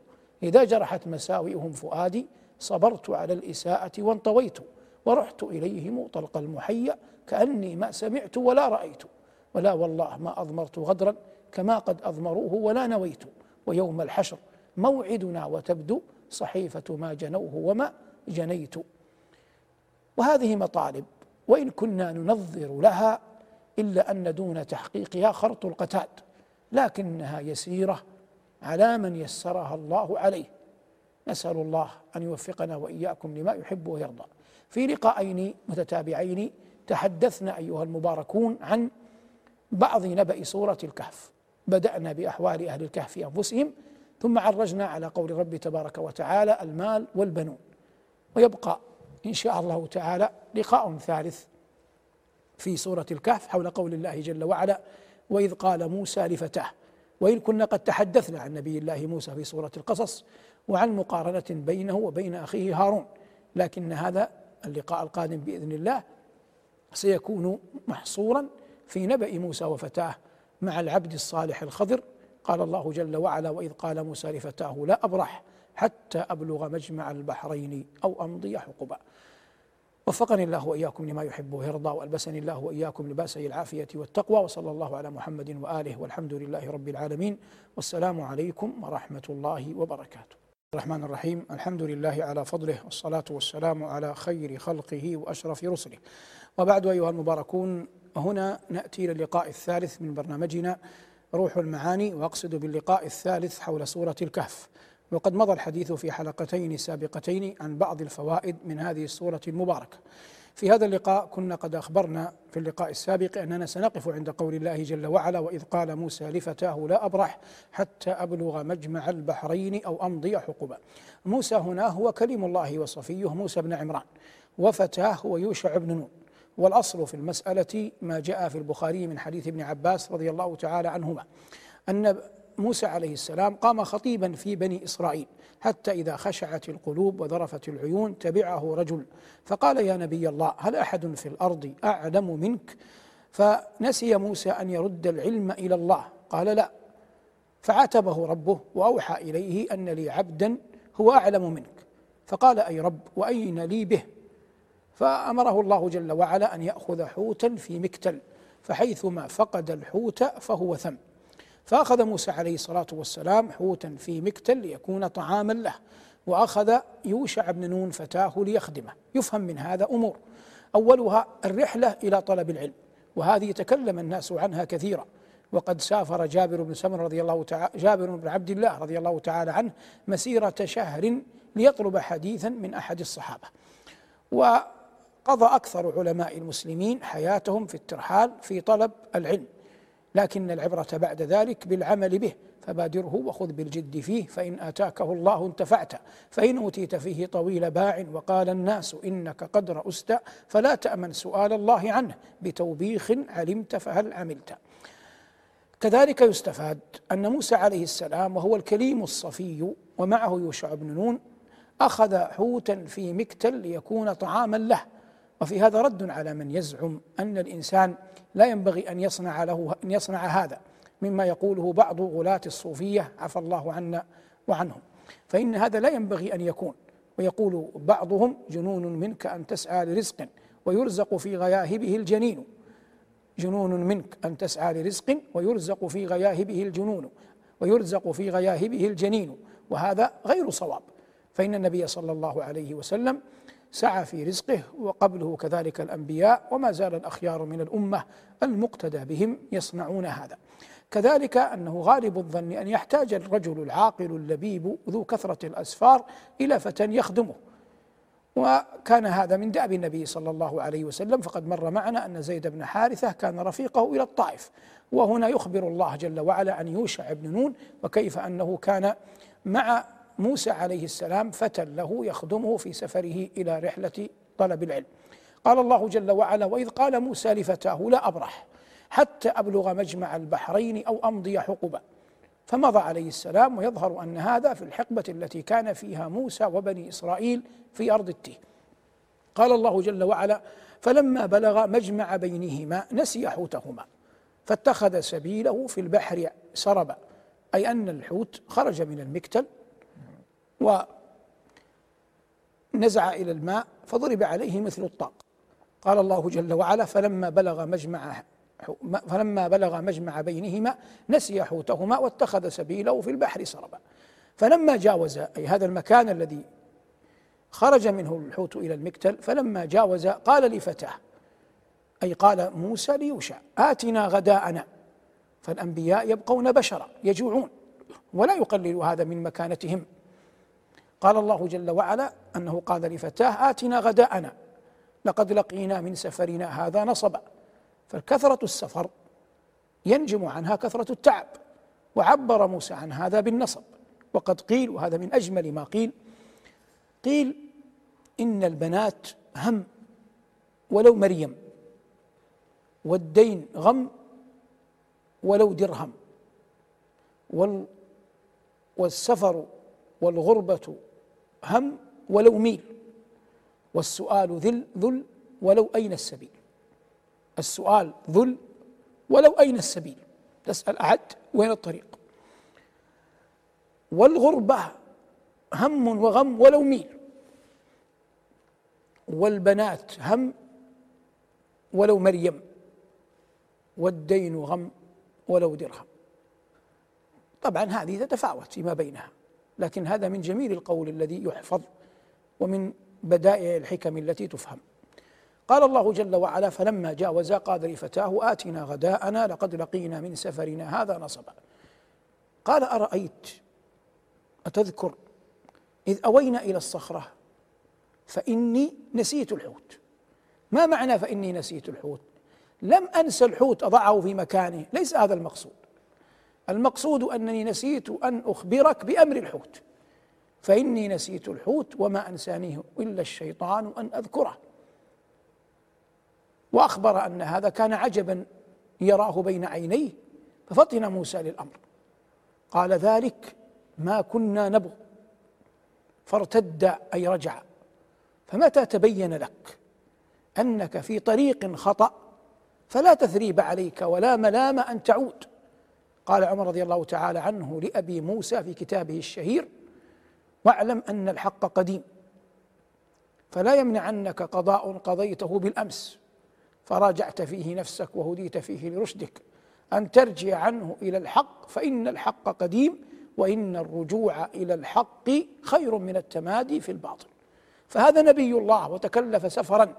إذا جرحت مساوئهم فؤادي صبرت على الإساءة وانطويت. ورحت إليهم طلق المحيا كأني ما سمعت ولا رأيت. ولا والله ما أضمرت غدرا كما قد أضمروه ولا نويت. ويوم الحشر موعدنا وتبدو صحيفة ما جنوه وما جنيت. وهذه مطالب وإن كنا ننظر لها إلا أن دون تحقيقها خرط القتاد لكنها يسيرة على من يسرها الله عليه. نسأل الله أن يوفقنا وإياكم لما يحب ويرضى. في لقاءين متتابعين تحدثنا أيها المباركون عن بعض نبأ سورة الكهف. بدأنا بأحوال أهل الكهف أنفسهم ثم عرجنا على قول رب تبارك وتعالى المال والبنون. ويبقى إن شاء الله تعالى لقاء ثالث في سورة الكهف حول قول الله جل وعلا وإذ قال موسى لفتاه وإن كنا قد تحدثنا عن نبي الله موسى في سورة القصص وعن مقارنة بينه وبين أخيه هارون لكن هذا اللقاء القادم بإذن الله سيكون محصورا في نبأ موسى وفتاه مع العبد الصالح الخضر. قال الله جل وعلا وإذ قال موسى لفتاه لا أبرح حتى أبلغ مجمع البحرين أو أمضي حقبا وفقني الله وإياكم لما يحب ويرضى وألبسني الله وإياكم لباسي العافية والتقوى وصلى الله على محمد وآله والحمد لله رب العالمين. والسلام عليكم ورحمة الله وبركاته. الرحمن الرحيم. الحمد لله على فضله والصلاة والسلام على خير خلقه وأشرف رسله. وبعد أيها المباركون هنا نأتي للقاء الثالث من برنامجنا روح المعاني وأقصد باللقاء الثالث حول سورة الكهف. وقد مضى الحديث في حلقتين سابقتين عن بعض الفوائد من هذه السورة المباركة. في هذا اللقاء كنا قد أخبرنا في اللقاء السابق أننا سنقف عند قول الله جل وعلا وإذ قال موسى لفتاه لا أبرح حتى أبلغ مجمع البحرين أو أمضي حقبا موسى هنا هو كلم الله وصفيه موسى بن عمران وفتاه هو يوشع بن نون. والأصل في المسألة ما جاء في البخاري من حديث ابن عباس رضي الله تعالى عنهما أن موسى عليه السلام قام خطيبا في بني إسرائيل. حتى إذا خشعت القلوب وذرفت العيون تبعه رجل. فقال يا نبي الله هل أحد في الأرض أعلم منك؟ فنسي موسى أن يرد العلم إلى الله. قال لا. فعاتبه ربه وأوحى إليه أن لي عبدا هو أعلم منك. فقال أي رب وأين لي به؟ فأمره الله جل وعلا أن يأخذ حوتا في مكتل فحيثما فقد الحوت فهو ثم. فأخذ موسى عليه الصلاة والسلام حوتا في مكتل ليكون طعاما له وأخذ يوشع بن نون فتاه ليخدمه. يفهم من هذا أمور. أولها الرحلة إلى طلب العلم وهذه يتكلم الناس عنها كثيرا. وقد سافر جابر بن سمر رضي الله تعالى جابر بن عبد الله رضي الله تعالى عنه مسيرة شهر ليطلب حديثا من أحد الصحابة. وقضى أكثر علماء المسلمين حياتهم في الترحال في طلب العلم. لكن العبرة بعد ذلك بالعمل به فبادره وخذ بالجد فيه فإن آتاكه الله انتفعت فإن أوتيت فيه طويل باع وقال الناس إنك قد رأست فلا تأمن سؤال الله عنه بتوبيخ علمت فهل عملت. كذلك يستفاد أن موسى عليه السلام وهو الكليم الصفي ومعه يوشع بن نون أخذ حوتا في مكتل ليكون طعاما له. وفي هذا رد على من يزعم أن الإنسان لا ينبغي أن يصنع له أن يصنع هذا مما يقوله بعض غلاة الصوفية عفى الله عنا وعنهم. فإن هذا لا ينبغي أن يكون ويقول بعضهم جنون منك أن تسعى لرزق ويرزق في غياهبه الجنين. جنون منك أن تسعى لرزق ويرزق في غياهبه الجنون ويرزق في غياهبه الجنين وهذا غير صواب. فإن النبي صلى الله عليه وسلم سعى في رزقه وقبله كذلك الأنبياء وما زال الأخيار من الأمة المقتدى بهم يصنعون هذا. كذلك أنه غالب الظن أن يحتاج الرجل العاقل اللبيب ذو كثرة الأسفار إلى فتى يخدمه. وكان هذا من دأب النبي صلى الله عليه وسلم فقد مر معنا أن زيد بن حارثة كان رفيقه إلى الطائف. وهنا يخبر الله جل وعلا عن يوشع بن نون وكيف أنه كان مع موسى عليه السلام فتى له يخدمه في سفره إلى رحلة طلب العلم. قال الله جل وعلا وإذ قال موسى لفتاه لا أبرح حتى أبلغ مجمع البحرين أو أمضي حقبا فمضى عليه السلام ويظهر أن هذا في الحقبة التي كان فيها موسى وبني إسرائيل في أرض التيه. قال الله جل وعلا فلما بلغ مجمع بينهما نسي حوتهما فاتخذ سبيله في البحر سربا أي أن الحوت خرج من المكتل ونزع إلى الماء فضرب عليه مثل الطاق. قال الله جل وعلا فلما بلغ مجمع فلما بلغ مجمع بينهما نسي حوتهما واتخذ سبيله في البحر سربا. فلما جاوز أي هذا المكان الذي خرج منه الحوت إلى المكتل فلما جاوز قال لفتاه أي قال موسى ليوشع آتنا غداءنا. فالأنبياء يبقون بشرا يجوعون ولا يقلل هذا من مكانتهم. قال الله جل وعلا أنه قال لفتاه آتنا غداءنا لقد لقينا من سفرنا هذا نصبا. فكثرة السفر ينجم عنها كثرة التعب وعبر موسى عن هذا بالنصب. وقد قيل وهذا من أجمل ما قيل قيل إن البنات هم ولو مريم والدين غم ولو درهم وال والسفر والغربة هم ولو ميل والسؤال ذل ذل ولو أين السبيل؟ السؤال ذل ولو أين السبيل؟ تسأل أحد وين الطريق؟ والغربة هم وغم ولو ميل والبنات هم ولو مريم والدين غم ولو درهم. طبعا هذه تتفاوت فيما بينها. لكن هذا من جميل القول الذي يحفظ ومن بدائع الحكم التي تفهم. قال الله جل وعلا فلما جاوز قال لفتاه آتنا غداءنا لقد لقينا من سفرنا هذا نصبا. قال أرأيت؟ أتذكر؟ إذ أوينا إلى الصخرة فإني نسيت الحوت. ما معنى فإني نسيت الحوت؟ لم أنسى الحوت أضعه في مكانه ليس هذا المقصود. المقصود أنني نسيت أن أخبرك بأمر الحوت. فإني نسيت الحوت وما أنسانيه إلا الشيطان أن أذكره. وأخبر أن هذا كان عجبا يراه بين عينيه ففطن موسى للأمر. قال ذلك ما كنا نبغ. فارتد أي رجع. فمتى تبين لك أنك في طريق خطأ فلا تثريب عليك ولا ملام أن تعود. قال عمر رضي الله تعالى عنه لأبي موسى في كتابه الشهير واعلم أن الحق قديم فلا يمنعنك قضاء قضيته بالأمس فراجعت فيه نفسك وهديت فيه لرشدك. أن ترجع عنه إلى الحق فإن الحق قديم وإن الرجوع إلى الحق خير من التمادي في الباطل. فهذا نبي الله وتكلف سفرا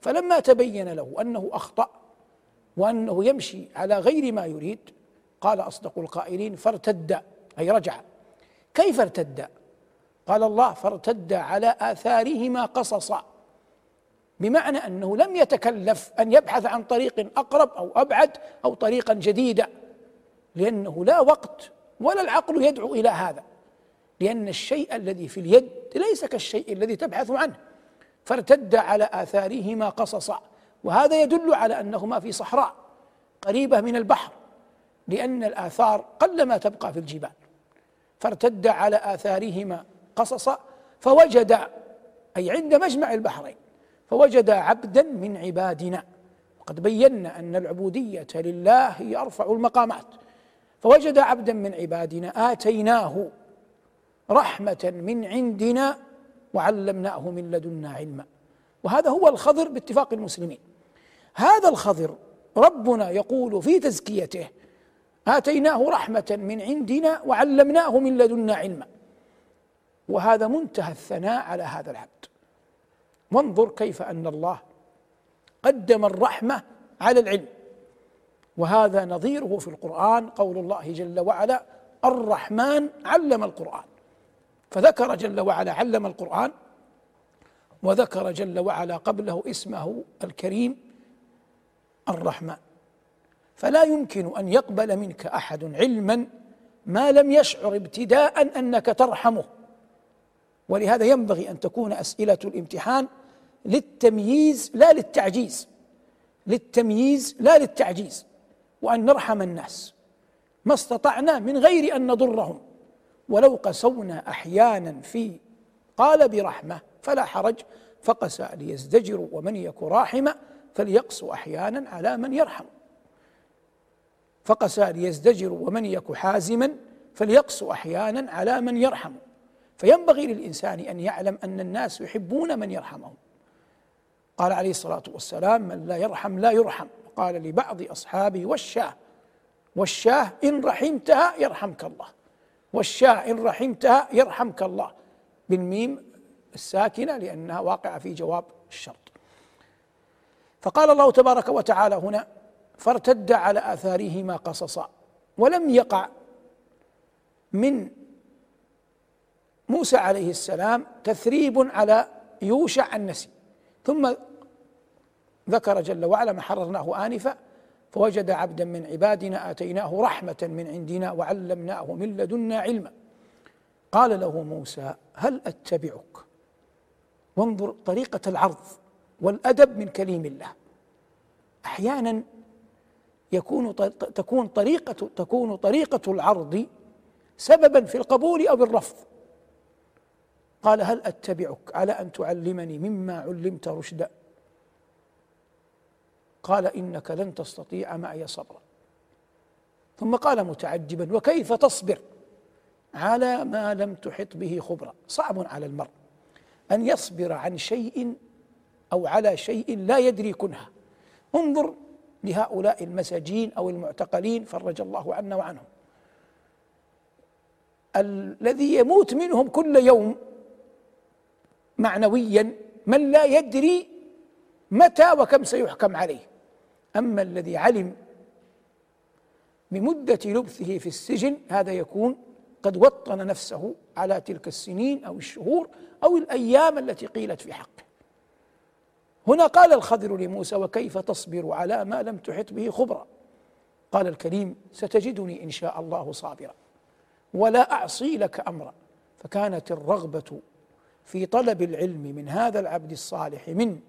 فلما تبين له أنه أخطأ وأنه يمشي على غير ما يريد قال أصدق القائلين فارتد أي رجع. كيف ارتد؟ قال الله فارتد على آثارهما قصصا بمعنى أنه لم يتكلف أن يبحث عن طريق أقرب أو أبعد أو طريقا جديدا لأنه لا وقت ولا العقل يدعو إلى هذا لأن الشيء الذي في اليد ليس كالشيء الذي تبحث عنه. فارتد على آثارهما قصصا وهذا يدل على أنهما في صحراء قريبة من البحر. لأن الآثار قلما تبقى في الجبال. فارتد على آثارهما قصصا فوجد أي عند مجمع البحرين فوجد عبدا من عبادنا. وقد بينا أن العبودية لله هي ارفع المقامات. فوجد عبدا من عبادنا آتيناه رحمة من عندنا وعلمناه من لدنا علما. وهذا هو الخضر باتفاق المسلمين. هذا الخضر ربنا يقول في تزكيته آتيناه رحمة من عندنا وعلمناه من لدنا علما. وهذا منتهى الثناء على هذا العبد. وانظر كيف أن الله قدم الرحمة على العلم. وهذا نظيره في القرآن قول الله جل وعلا الرحمن علم القرآن فذكر جل وعلا علم القرآن وذكر جل وعلا قبله اسمه الكريم الرحمن فلا يمكن أن يقبل منك أحد علما ما لم يشعر ابتداء أنك ترحمه. ولهذا ينبغي أن تكون أسئلة الامتحان للتمييز لا للتعجيز للتمييز لا للتعجيز وأن نرحم الناس. ما استطعنا من غير أن نضرهم. ولو قسونا أحيانا في قال برحمة فلا حرج فقسى ليزدجروا ومن يك راحما فليقسوا أحيانا على من يرحم. فقسى ليزدجروا ومن يك حازما فليقسوا أحيانا على من يرحم. فينبغي للإنسان أن يعلم أن الناس يحبون من يرحمهم. قال عليه الصلاة والسلام من لا يرحم لا يرحم. قال لبعض أصحابه والشاه. والشاه إن رحمتها يرحمك الله. والشاه إن رحمتها يرحمك الله. بالميم الساكنة لأنها واقعة في جواب الشرط. فقال الله تبارك وتعالى هنا فارتد على آثارهما قصصا ولم يقع من موسى عليه السلام تثريب على يوشع النسي. ثم ذكر جل وعلا ما حررناه آنفا فوجد عبدا من عبادنا آتيناه رحمة من عندنا وعلمناه من لدنا علما. قال له موسى هل أتبعك؟ وانظر طريقة العرض والأدب من كليم الله. أحيانا يكون تكون طريقة تكون طريقة العرض سببا في القبول أو الرفض قال هل أتبعك؟ على أن تعلمني مما علمت رشدا؟ قال إنك لن تستطيع معي صبرا. ثم قال متعجبا وكيف تصبر على ما لم تحط به خبرا؟ صعب على المرء أن يصبر عن شيء أو على شيء لا يدري كنها انظر لهؤلاء المساجين أو المعتقلين فرج الله عنا وعنهم. الذي يموت منهم كل يوم معنويا من لا يدري متى وكم سيحكم عليه. أما الذي علم بمدة لبثه في السجن هذا يكون قد وطن نفسه على تلك السنين أو الشهور أو الأيام التي قيلت في حقه. هنا قال الخضر لموسى وكيف تصبر على ما لم تحط به خبرا قال الكريم ستجدني إن شاء الله صابرا ولا أعصي لك أمرا. فكانت الرغبة في طلب العلم من هذا العبد الصالح من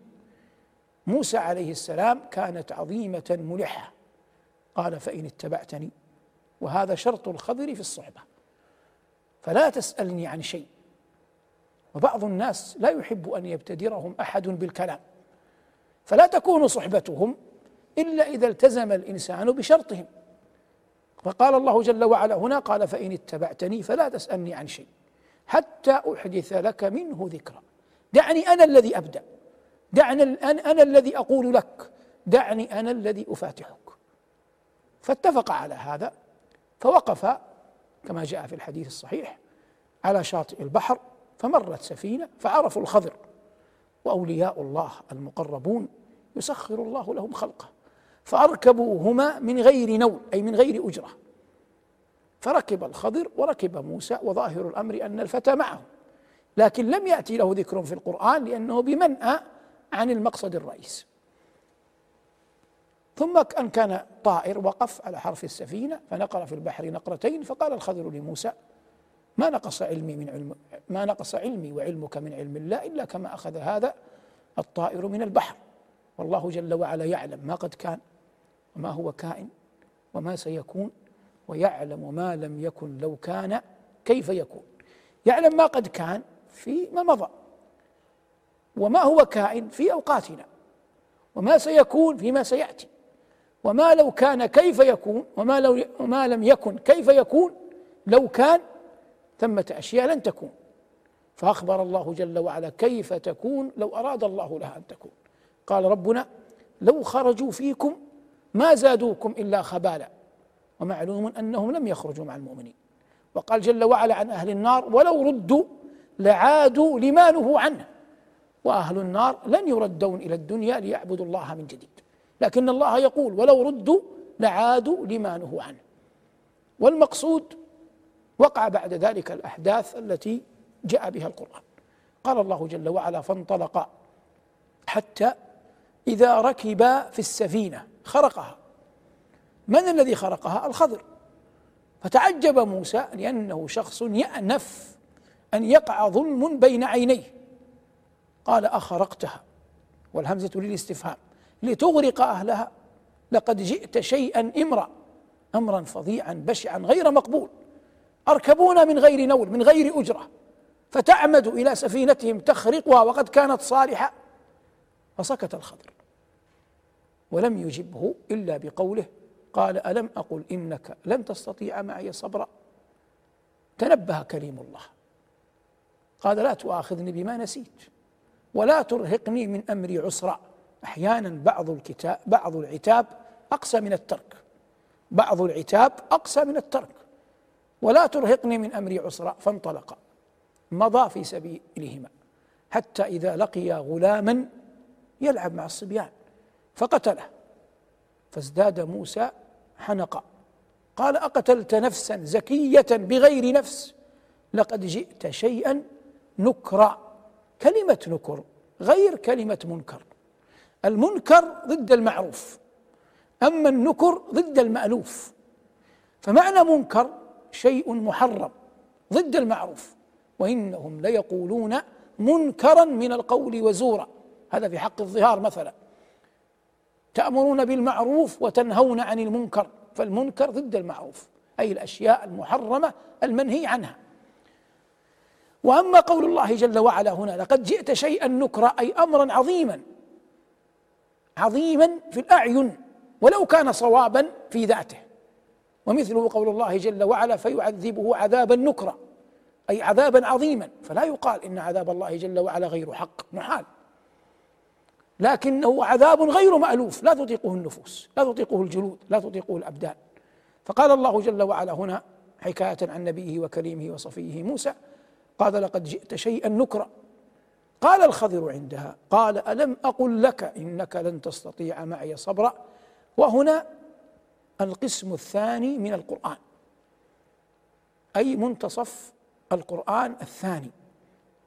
موسى عليه السلام كانت عظيمة ملحة. قال فإن اتبعتني وهذا شرط الخضر في الصحبة. فلا تسألني عن شيء. وبعض الناس لا يحب أن يبتدرهم أحد بالكلام. فلا تكون صحبتهم إلا إذا التزم الإنسان بشرطهم. فقال الله جل وعلا هنا قال فإن اتبعتني فلا تسألني عن شيء حتى أحدث لك منه ذكرا. دعني أنا الذي أبدأ. دعني أنا الذي أقول لك. دعني أنا الذي أفاتحك. فاتفق على هذا فوقف كما جاء في الحديث الصحيح على شاطئ البحر فمرت سفينة فعرفوا الخضر. وأولياء الله المقربون يسخر الله لهم خلقه. فأركبوهما من غير نول أي من غير أجرة. فركب الخضر وركب موسى وظاهر الأمر أن الفتى معه. لكن لم يأتي له ذكر في القرآن لأنه بمنأى عن المقصد الرئيس. ثم أن كان طائر وقف على حرف السفينة فنقر في البحر نقرتين فقال الخضر لموسى ما نقص علمي من علم ما نقص علمي وعلمك من علم الله إلا كما أخذ هذا الطائر من البحر. والله جل وعلا يعلم ما قد كان وما هو كائن وما سيكون ويعلم ما لم يكن لو كان كيف يكون. يعلم ما قد كان فيما مضى وما هو كائن في أوقاتنا وما سيكون فيما سيأتي وما لو كان كيف يكون وما لو وما لم يكن كيف يكون لو كان ثمة أشياء لن تكون. فأخبر الله جل وعلا كيف تكون لو أراد الله لها أن تكون. قال ربنا لو خرجوا فيكم ما زادوكم إلا خبالا. ومعلوم أنهم لم يخرجوا مع المؤمنين. وقال جل وعلا عن أهل النار ولو ردوا لعادوا لما نهوا عنه. وأهل النار لن يردون إلى الدنيا ليعبدوا الله من جديد. لكن الله يقول ولو ردوا لعادوا لما نهوا عنه. والمقصود وقع بعد ذلك الأحداث التي جاء بها القرآن. قال الله جل وعلا فانطلقا حتى إذا ركبا في السفينة خرقها. من الذي خرقها؟ الخضر. فتعجب موسى لأنه شخص يأنف أن يقع ظلم بين عينيه. قال أخرقتها. والهمزة للاستفهام لتغرق أهلها. لقد جئت شيئا إمرأ أمرا فظيعا بشعا غير مقبول. أركبون من غير نول من غير أجرة. فتعمد إلى سفينتهم تخرقها وقد كانت صالحة. فسكت الخضر. ولم يجبه إلا بقوله قال ألم أقل إنك لن تستطيع معي صبرا؟ تنبه كريم الله. قال لا تؤاخذني بما نسيت ولا ترهقني من أمري عسرا. أحيانا بعض الكتاب بعض العتاب أقسى من الترك. بعض العتاب أقسى من الترك. ولا ترهقني من أمري عسرا. فانطلقا. مضى في سبيلهما. حتى إذا لقيا غلاما يلعب مع الصبيان فقتله. فازداد موسى حنقا. قال أقتلت نفسا زكية بغير نفس؟ لقد جئت شيئا نكرا. كلمة نكر غير كلمة منكر. المنكر ضد المعروف أما النكر ضد المألوف. فمعنى منكر شيء محرم ضد المعروف وإنهم ليقولون منكرا من القول وزورا. هذا في حق الظهار مثلا. تأمرون بالمعروف وتنهون عن المنكر فالمنكر ضد المعروف أي الأشياء المحرمة المنهي عنها. وأما قول الله جل وعلا هنا لقد جئت شيئا نكرا أي أمرا عظيما عظيما في الأعين ولو كان صوابا في ذاته. ومثله قول الله جل وعلا فيعذبه عذابا نكرا أي عذابا عظيما. فلا يقال إن عذاب الله جل وعلا غير حق محال. لكنه عذاب غير مألوف. لا تطيقه النفوس لا تطيقه الجلود لا تطيقه الأبدان. فقال الله جل وعلا هنا حكاية عن نبيه وكريمه وصفيه موسى قال لقد جئت شيئا نكرا. قال الخضر عندها قال ألم أقل لك إنك لن تستطيع معي صبرا؟ وهنا القسم الثاني من القرآن. أي منتصف القرآن الثاني.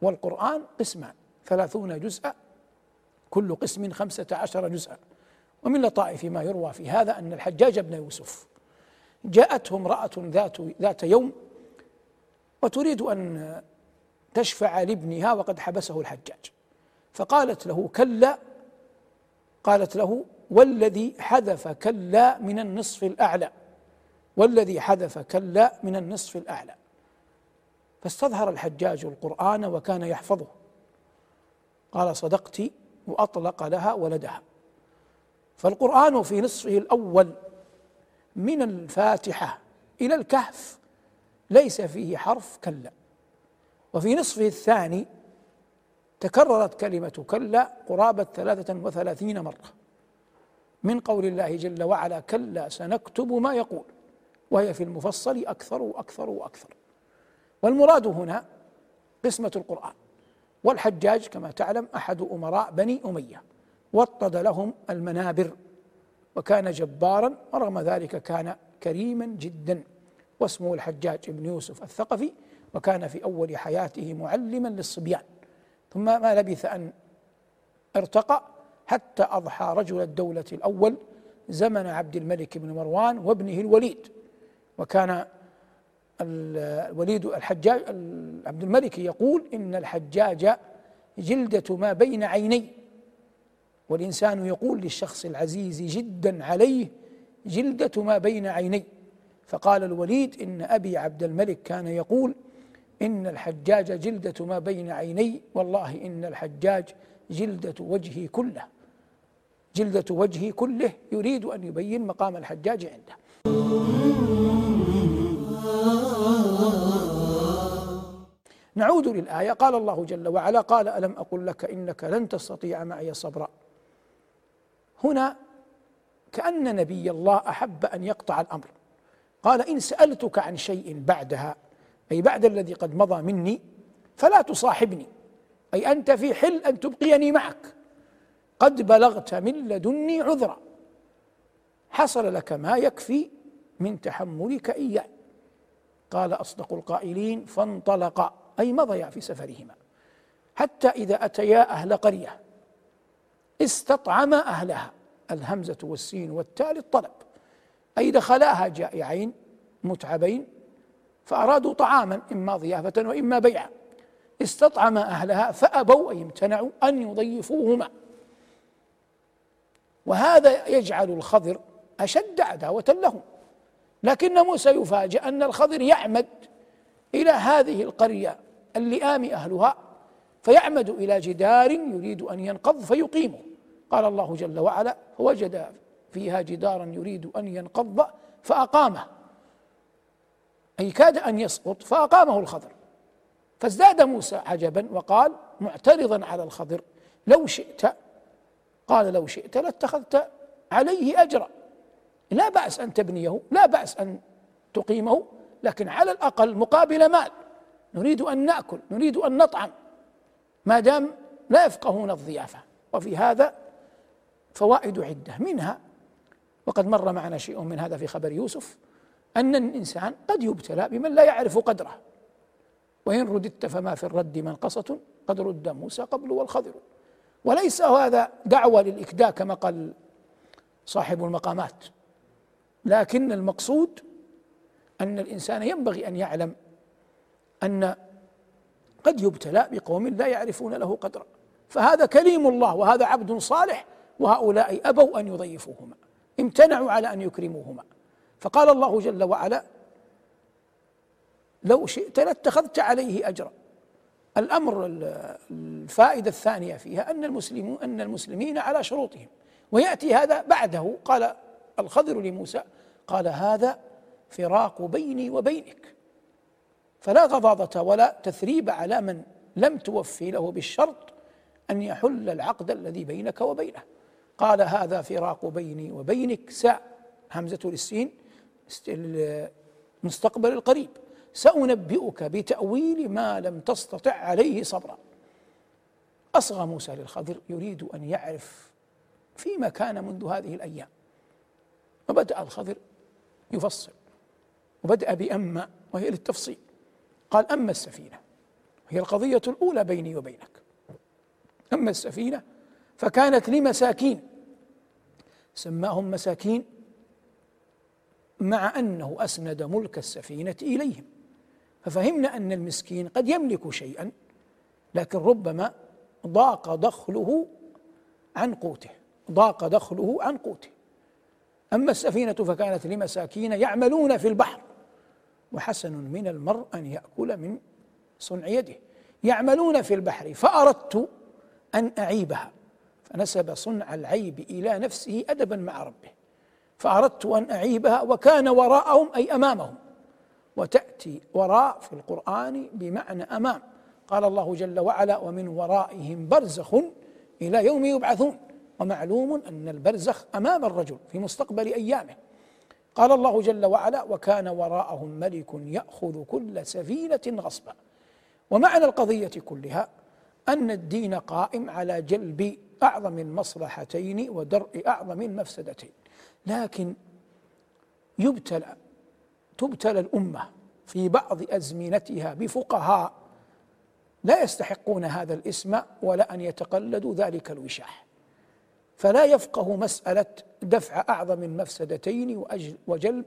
والقرآن قسمان ثلاثون جزءا كل قسم خمسة عشر جزءا. ومن لطائف ما يروى في هذا أن الحجاج بن يوسف جاءته امرأة ذات ذات يوم وتريد أن تشفع لابنها وقد حبسه الحجاج. فقالت له كلا قالت له والذي حذف كلا من النصف الأعلى والذي حذف كلا من النصف الأعلى. فاستظهر الحجاج القرآن وكان يحفظه. قال صدقت وأطلق لها ولدها. فالقرآن في نصفه الأول من الفاتحة إلى الكهف ليس فيه حرف كلا. وفي نصفه الثاني تكررت كلمة كلا قرابة ثلاثة وثلاثين مرة. من قول الله جل وعلا كلا سنكتب ما يقول وهي في المفصل أكثر وأكثر وأكثر. والمراد هنا قسمة القرآن. والحجاج كما تعلم أحد أمراء بني أمية وطد لهم المنابر وكان جبارا ورغم ذلك كان كريما جدا واسمه الحجاج بن يوسف الثقفي وكان في أول حياته معلما للصبيان. ثم ما لبث أن ارتقى حتى أضحى رجل الدولة الأول زمن عبد الملك بن مروان وابنه الوليد وكان الوليد الحجاج عبد الملك يقول إن الحجاج جلدة ما بين عيني. والإنسان يقول للشخص العزيز جدا عليه جلدة ما بين عيني. فقال الوليد إن أبي عبد الملك كان يقول إن الحجاج جلدة ما بين عيني. والله إن الحجاج جلدة وجهي كله. جلدة وجهي كله يريد أن يبين مقام الحجاج عنده. نعود للآية. قال الله جل وعلا قال ألم أقل لك إنك لن تستطيع معي صبرا. هنا كأن نبي الله أحب أن يقطع الأمر. قال إن سألتك عن شيء بعدها أي بعد الذي قد مضى مني فلا تصاحبني. أي أنت في حل أن تبقيني معك. قد بلغت من لدني عذرا. حصل لك ما يكفي من تحملك إياه قال أصدق القائلين فانطلقا أي مضيا في سفرهما. حتى إذا أتيا أهل قرية استطعما أهلها الهمزة والسين والتاء للطلب. أي دخلاها جائعين متعبين فأرادوا طعاما إما ضيافة وإما بيعا. استطعم أهلها فأبوا أي امتنعوا أن يضيفوهما. وهذا يجعل الخضر أشد عداوة لهم. لكن موسى يفاجأ أن الخضر يعمد إلى هذه القرية اللئام أهلها فيعمد إلى جدار يريد أن ينقض فيقيمه. قال الله جل وعلا فوجد فيها جدارا يريد أن ينقض فأقامه. أي كاد أن يسقط فأقامه الخضر. فازداد موسى عجبا وقال معترضا على الخضر لو شئت قال لو شئت لاتخذت عليه أجرا. لا بأس أن تبنيه لا بأس أن تقيمه لكن على الأقل مقابل مال. نريد أن نأكل نريد أن نطعم. ما دام لا يفقهون الضيافة. وفي هذا فوائد عدة. منها وقد مر معنا شيء من هذا في خبر يوسف أن الإنسان قد يبتلى بمن لا يعرف قدره. وإن رددت فما في الرد منقصة قد رد موسى قبل والخضر. وليس هذا دعوة للإكداء كما قال صاحب المقامات. لكن المقصود أن الإنسان ينبغي أن يعلم أن قد يبتلى بقوم لا يعرفون له قدرا. فهذا كليم الله وهذا عبد صالح وهؤلاء أبوا أن يضيفوهما امتنعوا على أن يكرموهما. فقال الله جل وعلا لو شئت لاتخذت عليه أجرا. الأمر الفائدة الثانية فيها أن المسلمون أن المسلمين على شروطهم. ويأتي هذا بعده قال الخضر لموسى قال هذا فراق بيني وبينك. فلا غضاضة ولا تثريب على من لم توفي له بالشرط أن يحل العقد الذي بينك وبينه. قال هذا فراق بيني وبينك. ساء همزة للسين المستقبل القريب. سأنبئك بتأويل ما لم تستطع عليه صبرا. أصغى موسى للخضر يريد أن يعرف فيما كان منذ هذه الأيام. وبدأ الخضر يفصل وبدأ بأما وهي للتفصيل. قال أما السفينة هي القضية الأولى بيني وبينك. أما السفينة فكانت لمساكين سماهم مساكين مع أنه أسند ملك السفينة إليهم. ففهمنا أن المسكين قد يملك شيئا لكن ربما ضاق دخله عن قوته ضاق دخله عن قوته. أما السفينة فكانت لمساكين يعملون في البحر. وحسن من المرء أن يأكل من صنع يده. يعملون في البحر فأردت أن أعيبها. فنسب صنع العيب إلى نفسه أدبا مع ربه. فأردت أن أعيبها وكان وراءهم أي أمامهم. وتأتي وراء في القرآن بمعنى أمام. قال الله جل وعلا ومن ورائهم برزخ إلى يوم يبعثون ومعلوم أن البرزخ أمام الرجل في مستقبل أيامه. قال الله جل وعلا وكان وراءهم ملك يأخذ كل سفينة غصبا. ومعنى القضية كلها أن الدين قائم على جلب أعظم المصلحتين ودرء أعظم المفسدتين. لكن يبتلى تبتلى الأمة في بعض أزمنتها بفقهاء لا يستحقون هذا الاسم ولا أن يتقلدوا ذلك الوشاح. فلا يفقه مسألة دفع أعظم المفسدتين وجلب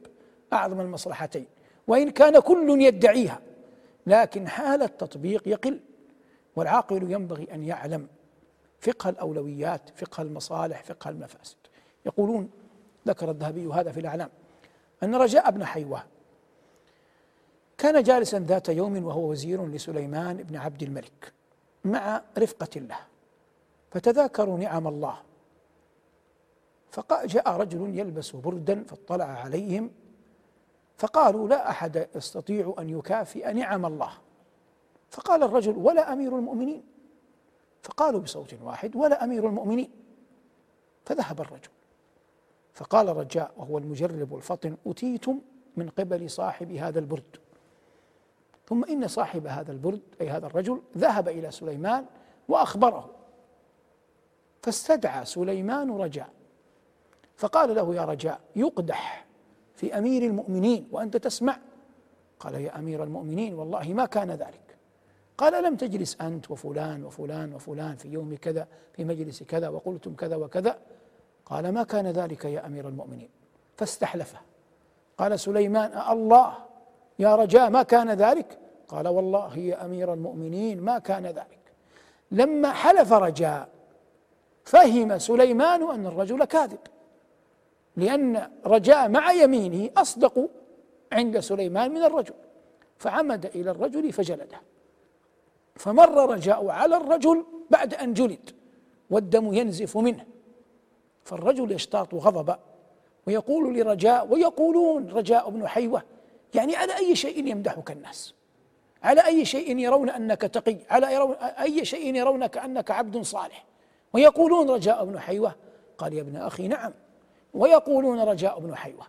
أعظم المصلحتين وإن كان كل يدعيها لكن حال التطبيق يقل والعاقل ينبغي أن يعلم فقه الأولويات فقه المصالح فقه المفاسد. يقولون ذكر الذهبي هذا في الأعلام أن رجاء بن حيوة كان جالسا ذات يوم وهو وزير لسليمان بن عبد الملك مع رفقة له فتذاكروا نعم الله فجاء رجل يلبس بردا فاطلع عليهم فقالوا لا أحد يستطيع أن يكافئ نعم الله. فقال الرجل ولا أمير المؤمنين. فقالوا بصوت واحد ولا أمير المؤمنين. فذهب الرجل فقال رجاء وهو المجرب الفطن اتيتم من قبل صاحب هذا البرد. ثم إن صاحب هذا البرد أي هذا الرجل ذهب إلى سليمان وأخبره. فاستدعى سليمان رجاء. فقال له يا رجاء يقدح في أمير المؤمنين وأنت تسمع؟ قال يا أمير المؤمنين والله ما كان ذلك. قال لم تجلس أنت وفلان وفلان وفلان في يوم كذا في مجلس كذا وقلتم كذا وكذا. قال ما كان ذلك يا أمير المؤمنين. فاستحلفه قال سليمان الله يا رجاء ما كان ذلك؟ قال والله يا أمير المؤمنين ما كان ذلك. لما حلف رجاء فهم سليمان أن الرجل كاذب. لأن رجاء مع يمينه أصدق عند سليمان من الرجل فعمد إلى الرجل فجلده. فمر رجاء على الرجل بعد أن جلد والدم ينزف منه. فالرجل يشتاط غضبا ويقول لرجاء ويقولون رجاء بن حيوة يعني على أي شيء يمدحك الناس؟ على أي شيء يرون أنك تقي على أي شيء يرونك أنك عبد صالح؟ ويقولون رجاء بن حيوة؟ قال يا ابن أخي نعم. ويقولون رجاء بن حيوة.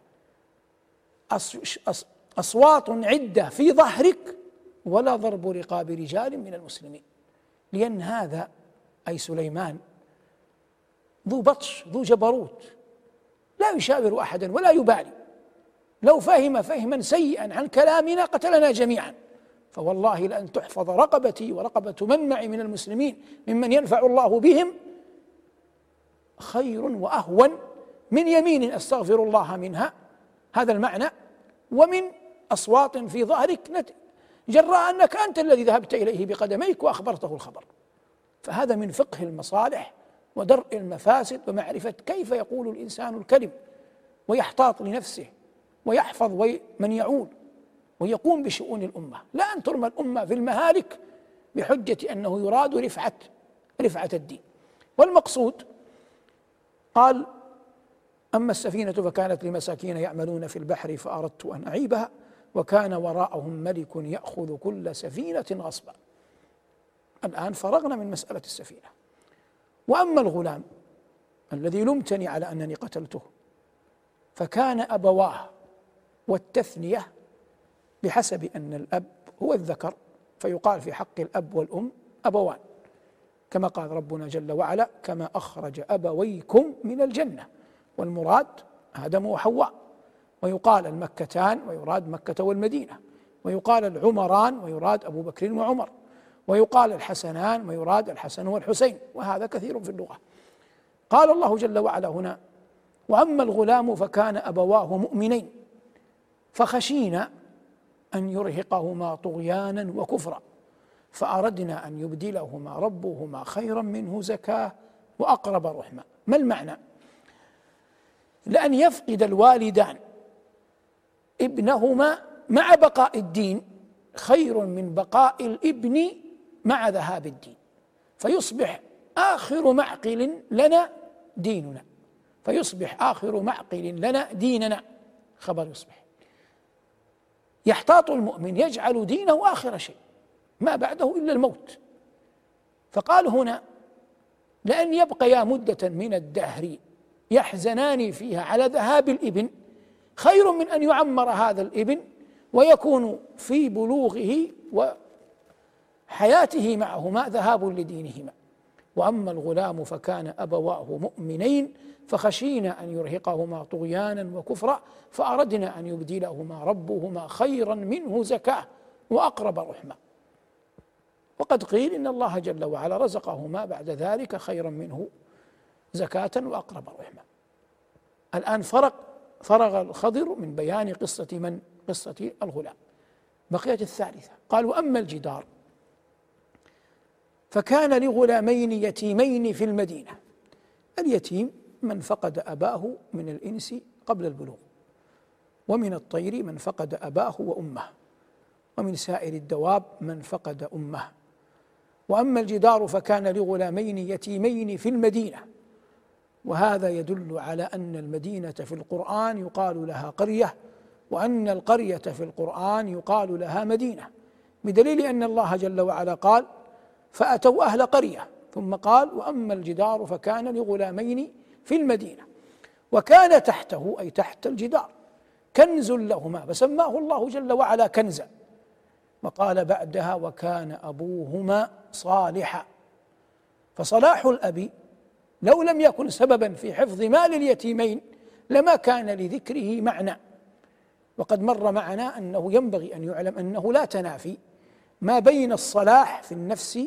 أصوات عدة في ظهرك ولا ضرب رقاب رجال من المسلمين. لأن هذا أي سليمان ذو بطش ذو جبروت. لا يشاور أحدا ولا يبالي. لو فهم فهما سيئا عن كلامنا قتلنا جميعا. فوالله لأن تحفظ رقبتي ورقبة من معي من المسلمين ممن ينفع الله بهم خير وأهون من يمين أستغفر الله منها هذا المعنى ومن أصوات في ظهرك جراء أنك أنت الذي ذهبت إليه بقدميك وأخبرته الخبر. فهذا من فقه المصالح ودرء المفاسد ومعرفة كيف يقول الإنسان الكلم ويحتاط لنفسه ويحفظ من يعول ويقوم بشؤون الأمة. لا أن ترمى الأمة في المهالك بحجة أنه يراد رفعة رفعة الدين. والمقصود قال أما السفينة فكانت لمساكين يعملون في البحر فأردت أن أعيبها وكان وراءهم ملك يأخذ كل سفينة غصبا. الآن فرغنا من مسألة السفينة. وأما الغلام الذي لمتني على أنني قتلته فكان أبواه والتثنية بحسب أن الأب هو الذكر فيقال في حق الأب والأم أبوان. كما قال ربنا جل وعلا كما أخرج أبويكم من الجنة. والمراد آدم وحواء. ويقال المكتان ويراد مكة والمدينة. ويقال العمران ويراد أبو بكر وعمر. ويقال الحسنان ويراد الحسن والحسين. وهذا كثير في اللغة. قال الله جل وعلا هنا وأما الغلام فكان أبواه مؤمنين فخشينا أن يرهقهما طغيانا وكفرا فأردنا أن يبدلهما ربهما خيرا منه زكاه وأقرب رحما ما المعنى؟ لأن يفقد الوالدان. ابنهما مع بقاء الدين خير من بقاء الابن مع ذهاب الدين. فيصبح آخر معقل لنا ديننا. فيصبح آخر معقل لنا ديننا. خبر يصبح. يحتاط المؤمن يجعل دينه آخر شيء. ما بعده إلا الموت. فقال هنا لأن يبقيا مدة من الدهر يحزنان فيها على ذهاب الإبن. خير من أن يعمر هذا الإبن ويكون في بلوغه وحياته معهما ذهاب لدينهما. وأما الغلام فكان أبواه مؤمنين فخشينا أن يرهقهما طغيانا وكفرا فأردنا أن يبدلهما ربهما خيرا منه زكاة وأقرب رحمة. وقد قيل إن الله جل وعلا رزقهما بعد ذلك خيرا منه زكاة وأقرب رحمة. الآن فرق فرغ الخضر من بيان قصة من؟ قصة الغلام. بقيت الثالثة. قال واما الجدار فكان لغلامين يتيمين في المدينة. اليتيم من فقد أباه من الإنس قبل البلوغ ومن الطير من فقد أباه وأمه ومن سائر الدواب من فقد أمه. وأما الجدار فكان لغلامين يتيمين في المدينة. وهذا يدل على أن المدينة في القرآن يقال لها قرية وأن القرية في القرآن يقال لها مدينة. بدليل أن الله جل وعلا قال فأتوا أهل قرية. ثم قال وأما الجدار فكان لغلامين في المدينة. وكان تحته أي تحت الجدار كنز لهما فسماه الله جل وعلا كنزا. وقال بعدها وكان أبوهما صالحا. فصلاح الأب لو لم يكن سببا في حفظ مال اليتيمين لما كان لذكره معنى. وقد مر معنا أنه ينبغي أن يعلم أنه لا تنافي ما بين الصلاح في النفس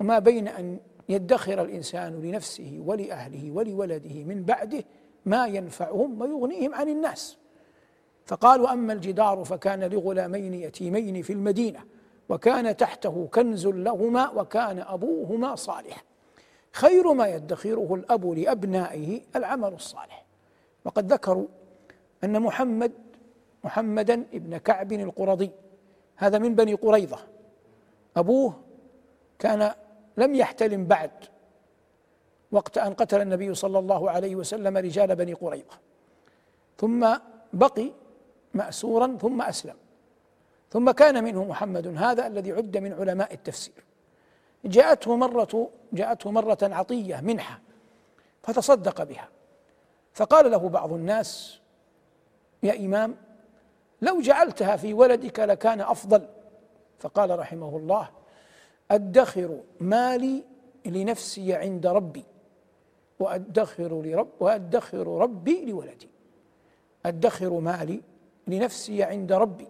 وما بين أن يدخر الإنسان لنفسه ولأهله ولولده من بعده ما ينفعهم ويغنيهم عن الناس. فقال واما الجدار فكان لغلامين يتيمين في المدينة وكان تحته كنز لهما وكان أبوهما صالحا. خير ما يدخره الأب لأبنائه العمل الصالح. وقد ذكروا أن محمد محمدا ابن كعب القرظي هذا من بني قريظة. أبوه كان لم يحتلم بعد وقت أن قتل النبي صلى الله عليه وسلم رجال بني قريظة. ثم بقي مأسورا ثم أسلم. ثم كان منه محمد هذا الذي عد من علماء التفسير. جاءته مرة جاءته مرة عطية منحة فتصدق بها. فقال له بعض الناس يا إمام لو جعلتها في ولدك لكان أفضل. فقال رحمه الله أدخر مالي لنفسي عند ربي وأدخر لرب وأدخر ربي لولدي. أدخر مالي لنفسي عند ربي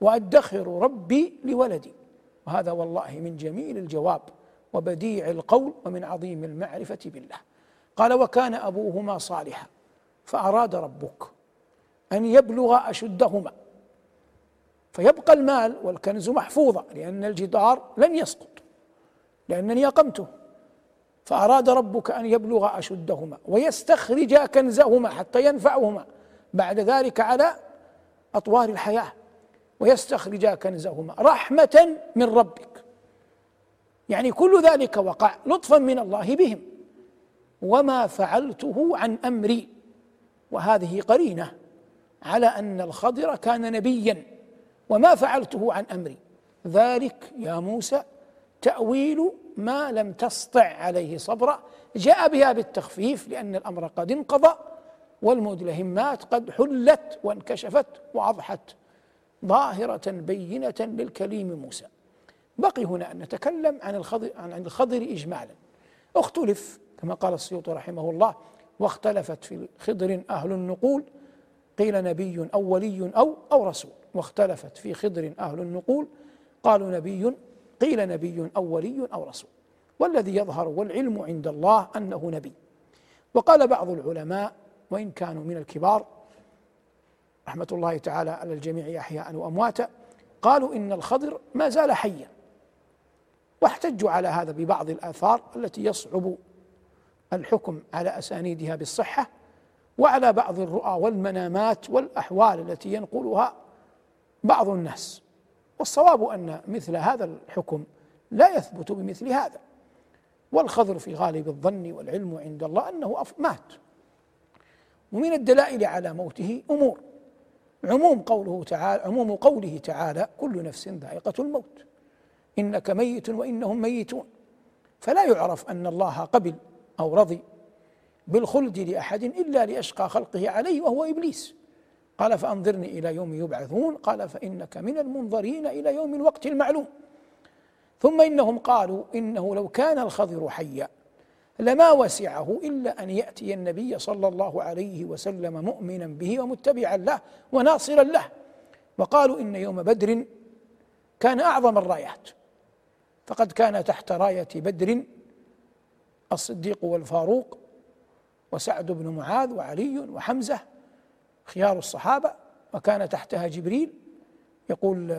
وأدخر ربي لولدي. وهذا والله من جميل الجواب وبديع القول ومن عظيم المعرفة بالله. قال وكان أبوهما صالحا فأراد ربك أن يبلغ أشدهما. فيبقى المال والكنز محفوظا لأن الجدار لن يسقط لأنني أقمته. فأراد ربك أن يبلغ أشدهما ويستخرج كنزهما حتى ينفعهما بعد ذلك على أطوار الحياة. ويستخرج كنزهما. رحمة من ربك. يعني كل ذلك وقع لطفا من الله بهم. وما فعلته عن أمري. وهذه قرينة على أن الخضر كان نبيا. وما فعلته عن أمري. ذلك يا موسى تأويل ما لم تسطع عليه صبرا. جاء بها بالتخفيف لأن الأمر قد انقضى. والمدلهمات قد حلت وانكشفت وأضحت. ظاهرة بينة للكليم موسى. بقي هنا أن نتكلم عن الخضر عن الخضر اجمالا. اختلف كما قال السيوطي رحمه الله واختلفت في خضر أهل النقول قيل نبي أو ولي أو أو رسول. واختلفت في خضر أهل النقول قالوا نبي قيل نبي أو ولي أو رسول. والذي يظهر والعلم عند الله أنه نبي. وقال بعض العلماء وإن كانوا من الكبار رحمة الله تعالى على الجميع أحياء وأمواتا قالوا إن الخضر ما زال حيا. واحتجوا على هذا ببعض الآثار التي يصعب الحكم على أسانيدها بالصحة وعلى بعض الرؤى والمنامات والأحوال التي ينقلها بعض الناس. والصواب أن مثل هذا الحكم لا يثبت بمثل هذا. والخضر في غالب الظن والعلم عند الله أنه مات. ومن الدلائل على موته أمور. عموم قوله تعالى عموم قوله تعالى كل نفس ذائقة الموت. إنك ميت وإنهم ميتون. فلا يعرف أن الله قبل أو رضي بالخلد لأحد إلا لأشقى خلقه عليه وهو إبليس. قال فأنظرني إلى يوم يبعثون. قال فإنك من المنظرين إلى يوم الوقت المعلوم. ثم إنهم قالوا إنه لو كان الخضر حيا. لما وسعه إلا أن يأتي النبي صلى الله عليه وسلم مؤمنا به ومتبعا له وناصرا له. وقالوا إن يوم بدر كان أعظم الرايات. فقد كان تحت راية بدر الصديق والفاروق وسعد بن معاذ وعلي وحمزة خيار الصحابة. وكان تحتها جبريل يقول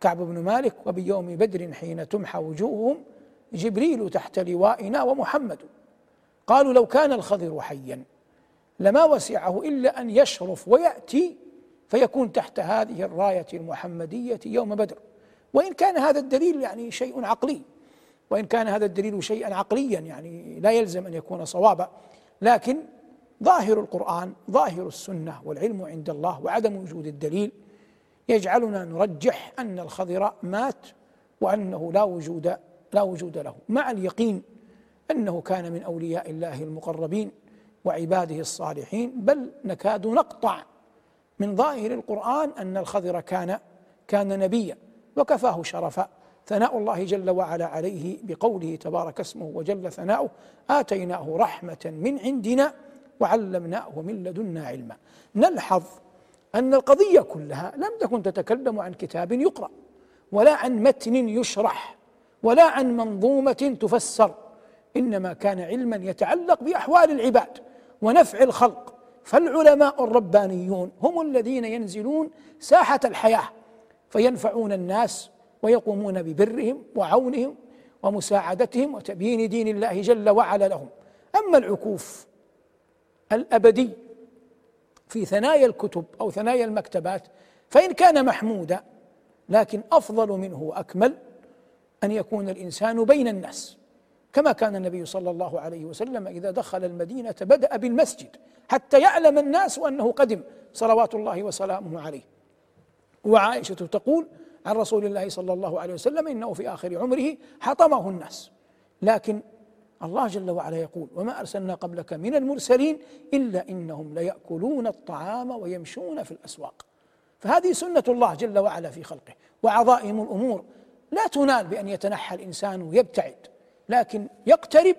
كعب بن مالك وبيوم بدر حين تمحى وجوههم جبريل تحت لوائنا ومحمد. قالوا لو كان الخضر حيا لما وسعه إلا أن يشرف ويأتي فيكون تحت هذه الراية المحمدية يوم بدر. وإن كان هذا الدليل يعني شيء عقلي وإن كان هذا الدليل شيئا عقليا يعني لا يلزم أن يكون صوابا. لكن ظاهر القرآن ظاهر السنة والعلم عند الله وعدم وجود الدليل يجعلنا نرجح أن الخضر مات وأنه لا وجود لا وجود له. مع اليقين أنه كان من أولياء الله المقربين وعباده الصالحين بل نكاد نقطع من ظاهر القرآن أن الخضر كان كان نبيا وكفاه شرفا. ثناء الله جل وعلا عليه بقوله تبارك اسمه وجل ثناؤه آتيناه رحمة من عندنا وعلمناه من لدنا علما. نلحظ أن القضية كلها لم تكن تتكلم عن كتاب يقرأ ولا عن متن يشرح. ولا عن منظومة تفسر إنما كان علما يتعلق بأحوال العباد ونفع الخلق. فالعلماء الربانيون هم الذين ينزلون ساحة الحياة فينفعون الناس ويقومون ببرهم وعونهم ومساعدتهم وتبيين دين الله جل وعلا لهم. أما العكوف الأبدي في ثنايا الكتب أو ثنايا المكتبات فإن كان محمودا لكن أفضل منه وأكمل أن يكون الإنسان بين الناس. كما كان النبي صلى الله عليه وسلم إذا دخل المدينة بدأ بالمسجد حتى يعلم الناس أنه قدم صلوات الله وسلامه عليه. وعائشة تقول عن رسول الله صلى الله عليه وسلم إنه في آخر عمره حطمه الناس. لكن الله جل وعلا يقول وما أرسلنا قبلك من المرسلين إلا إنهم ليأكلون الطعام ويمشون في الأسواق. فهذه سنة الله جل وعلا في خلقه. وعظائم الأمور لا تنال بأن يتنحى الإنسان ويبتعد لكن يقترب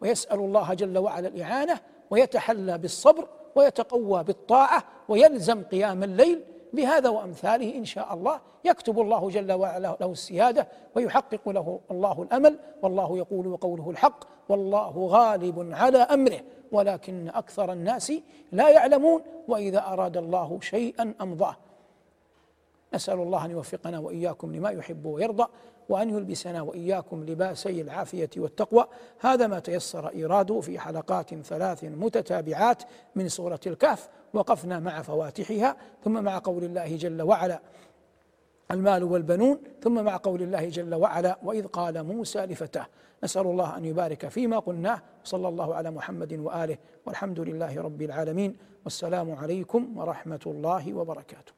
ويسأل الله جل وعلا الإعانة ويتحلى بالصبر ويتقوى بالطاعة ويلزم قيام الليل. بهذا وأمثاله إن شاء الله يكتب الله جل وعلا له السيادة ويحقق له الله الأمل والله يقول وقوله الحق والله غالب على أمره ولكن أكثر الناس لا يعلمون وإذا أراد الله شيئا أمضاه. نسأل الله أن يوفقنا وإياكم لما يحب ويرضى وأن يلبسنا وإياكم لباسي العافية والتقوى. هذا ما تيسر إيراده في حلقات ثلاث متتابعات من سورة الكهف وقفنا مع فواتحها ثم مع قول الله جل وعلا المال والبنون ثم مع قول الله جل وعلا وإذ قال موسى لفتاه نسأل الله أن يبارك فيما قلناه صلى الله على محمد وآله والحمد لله رب العالمين والسلام عليكم ورحمة الله وبركاته.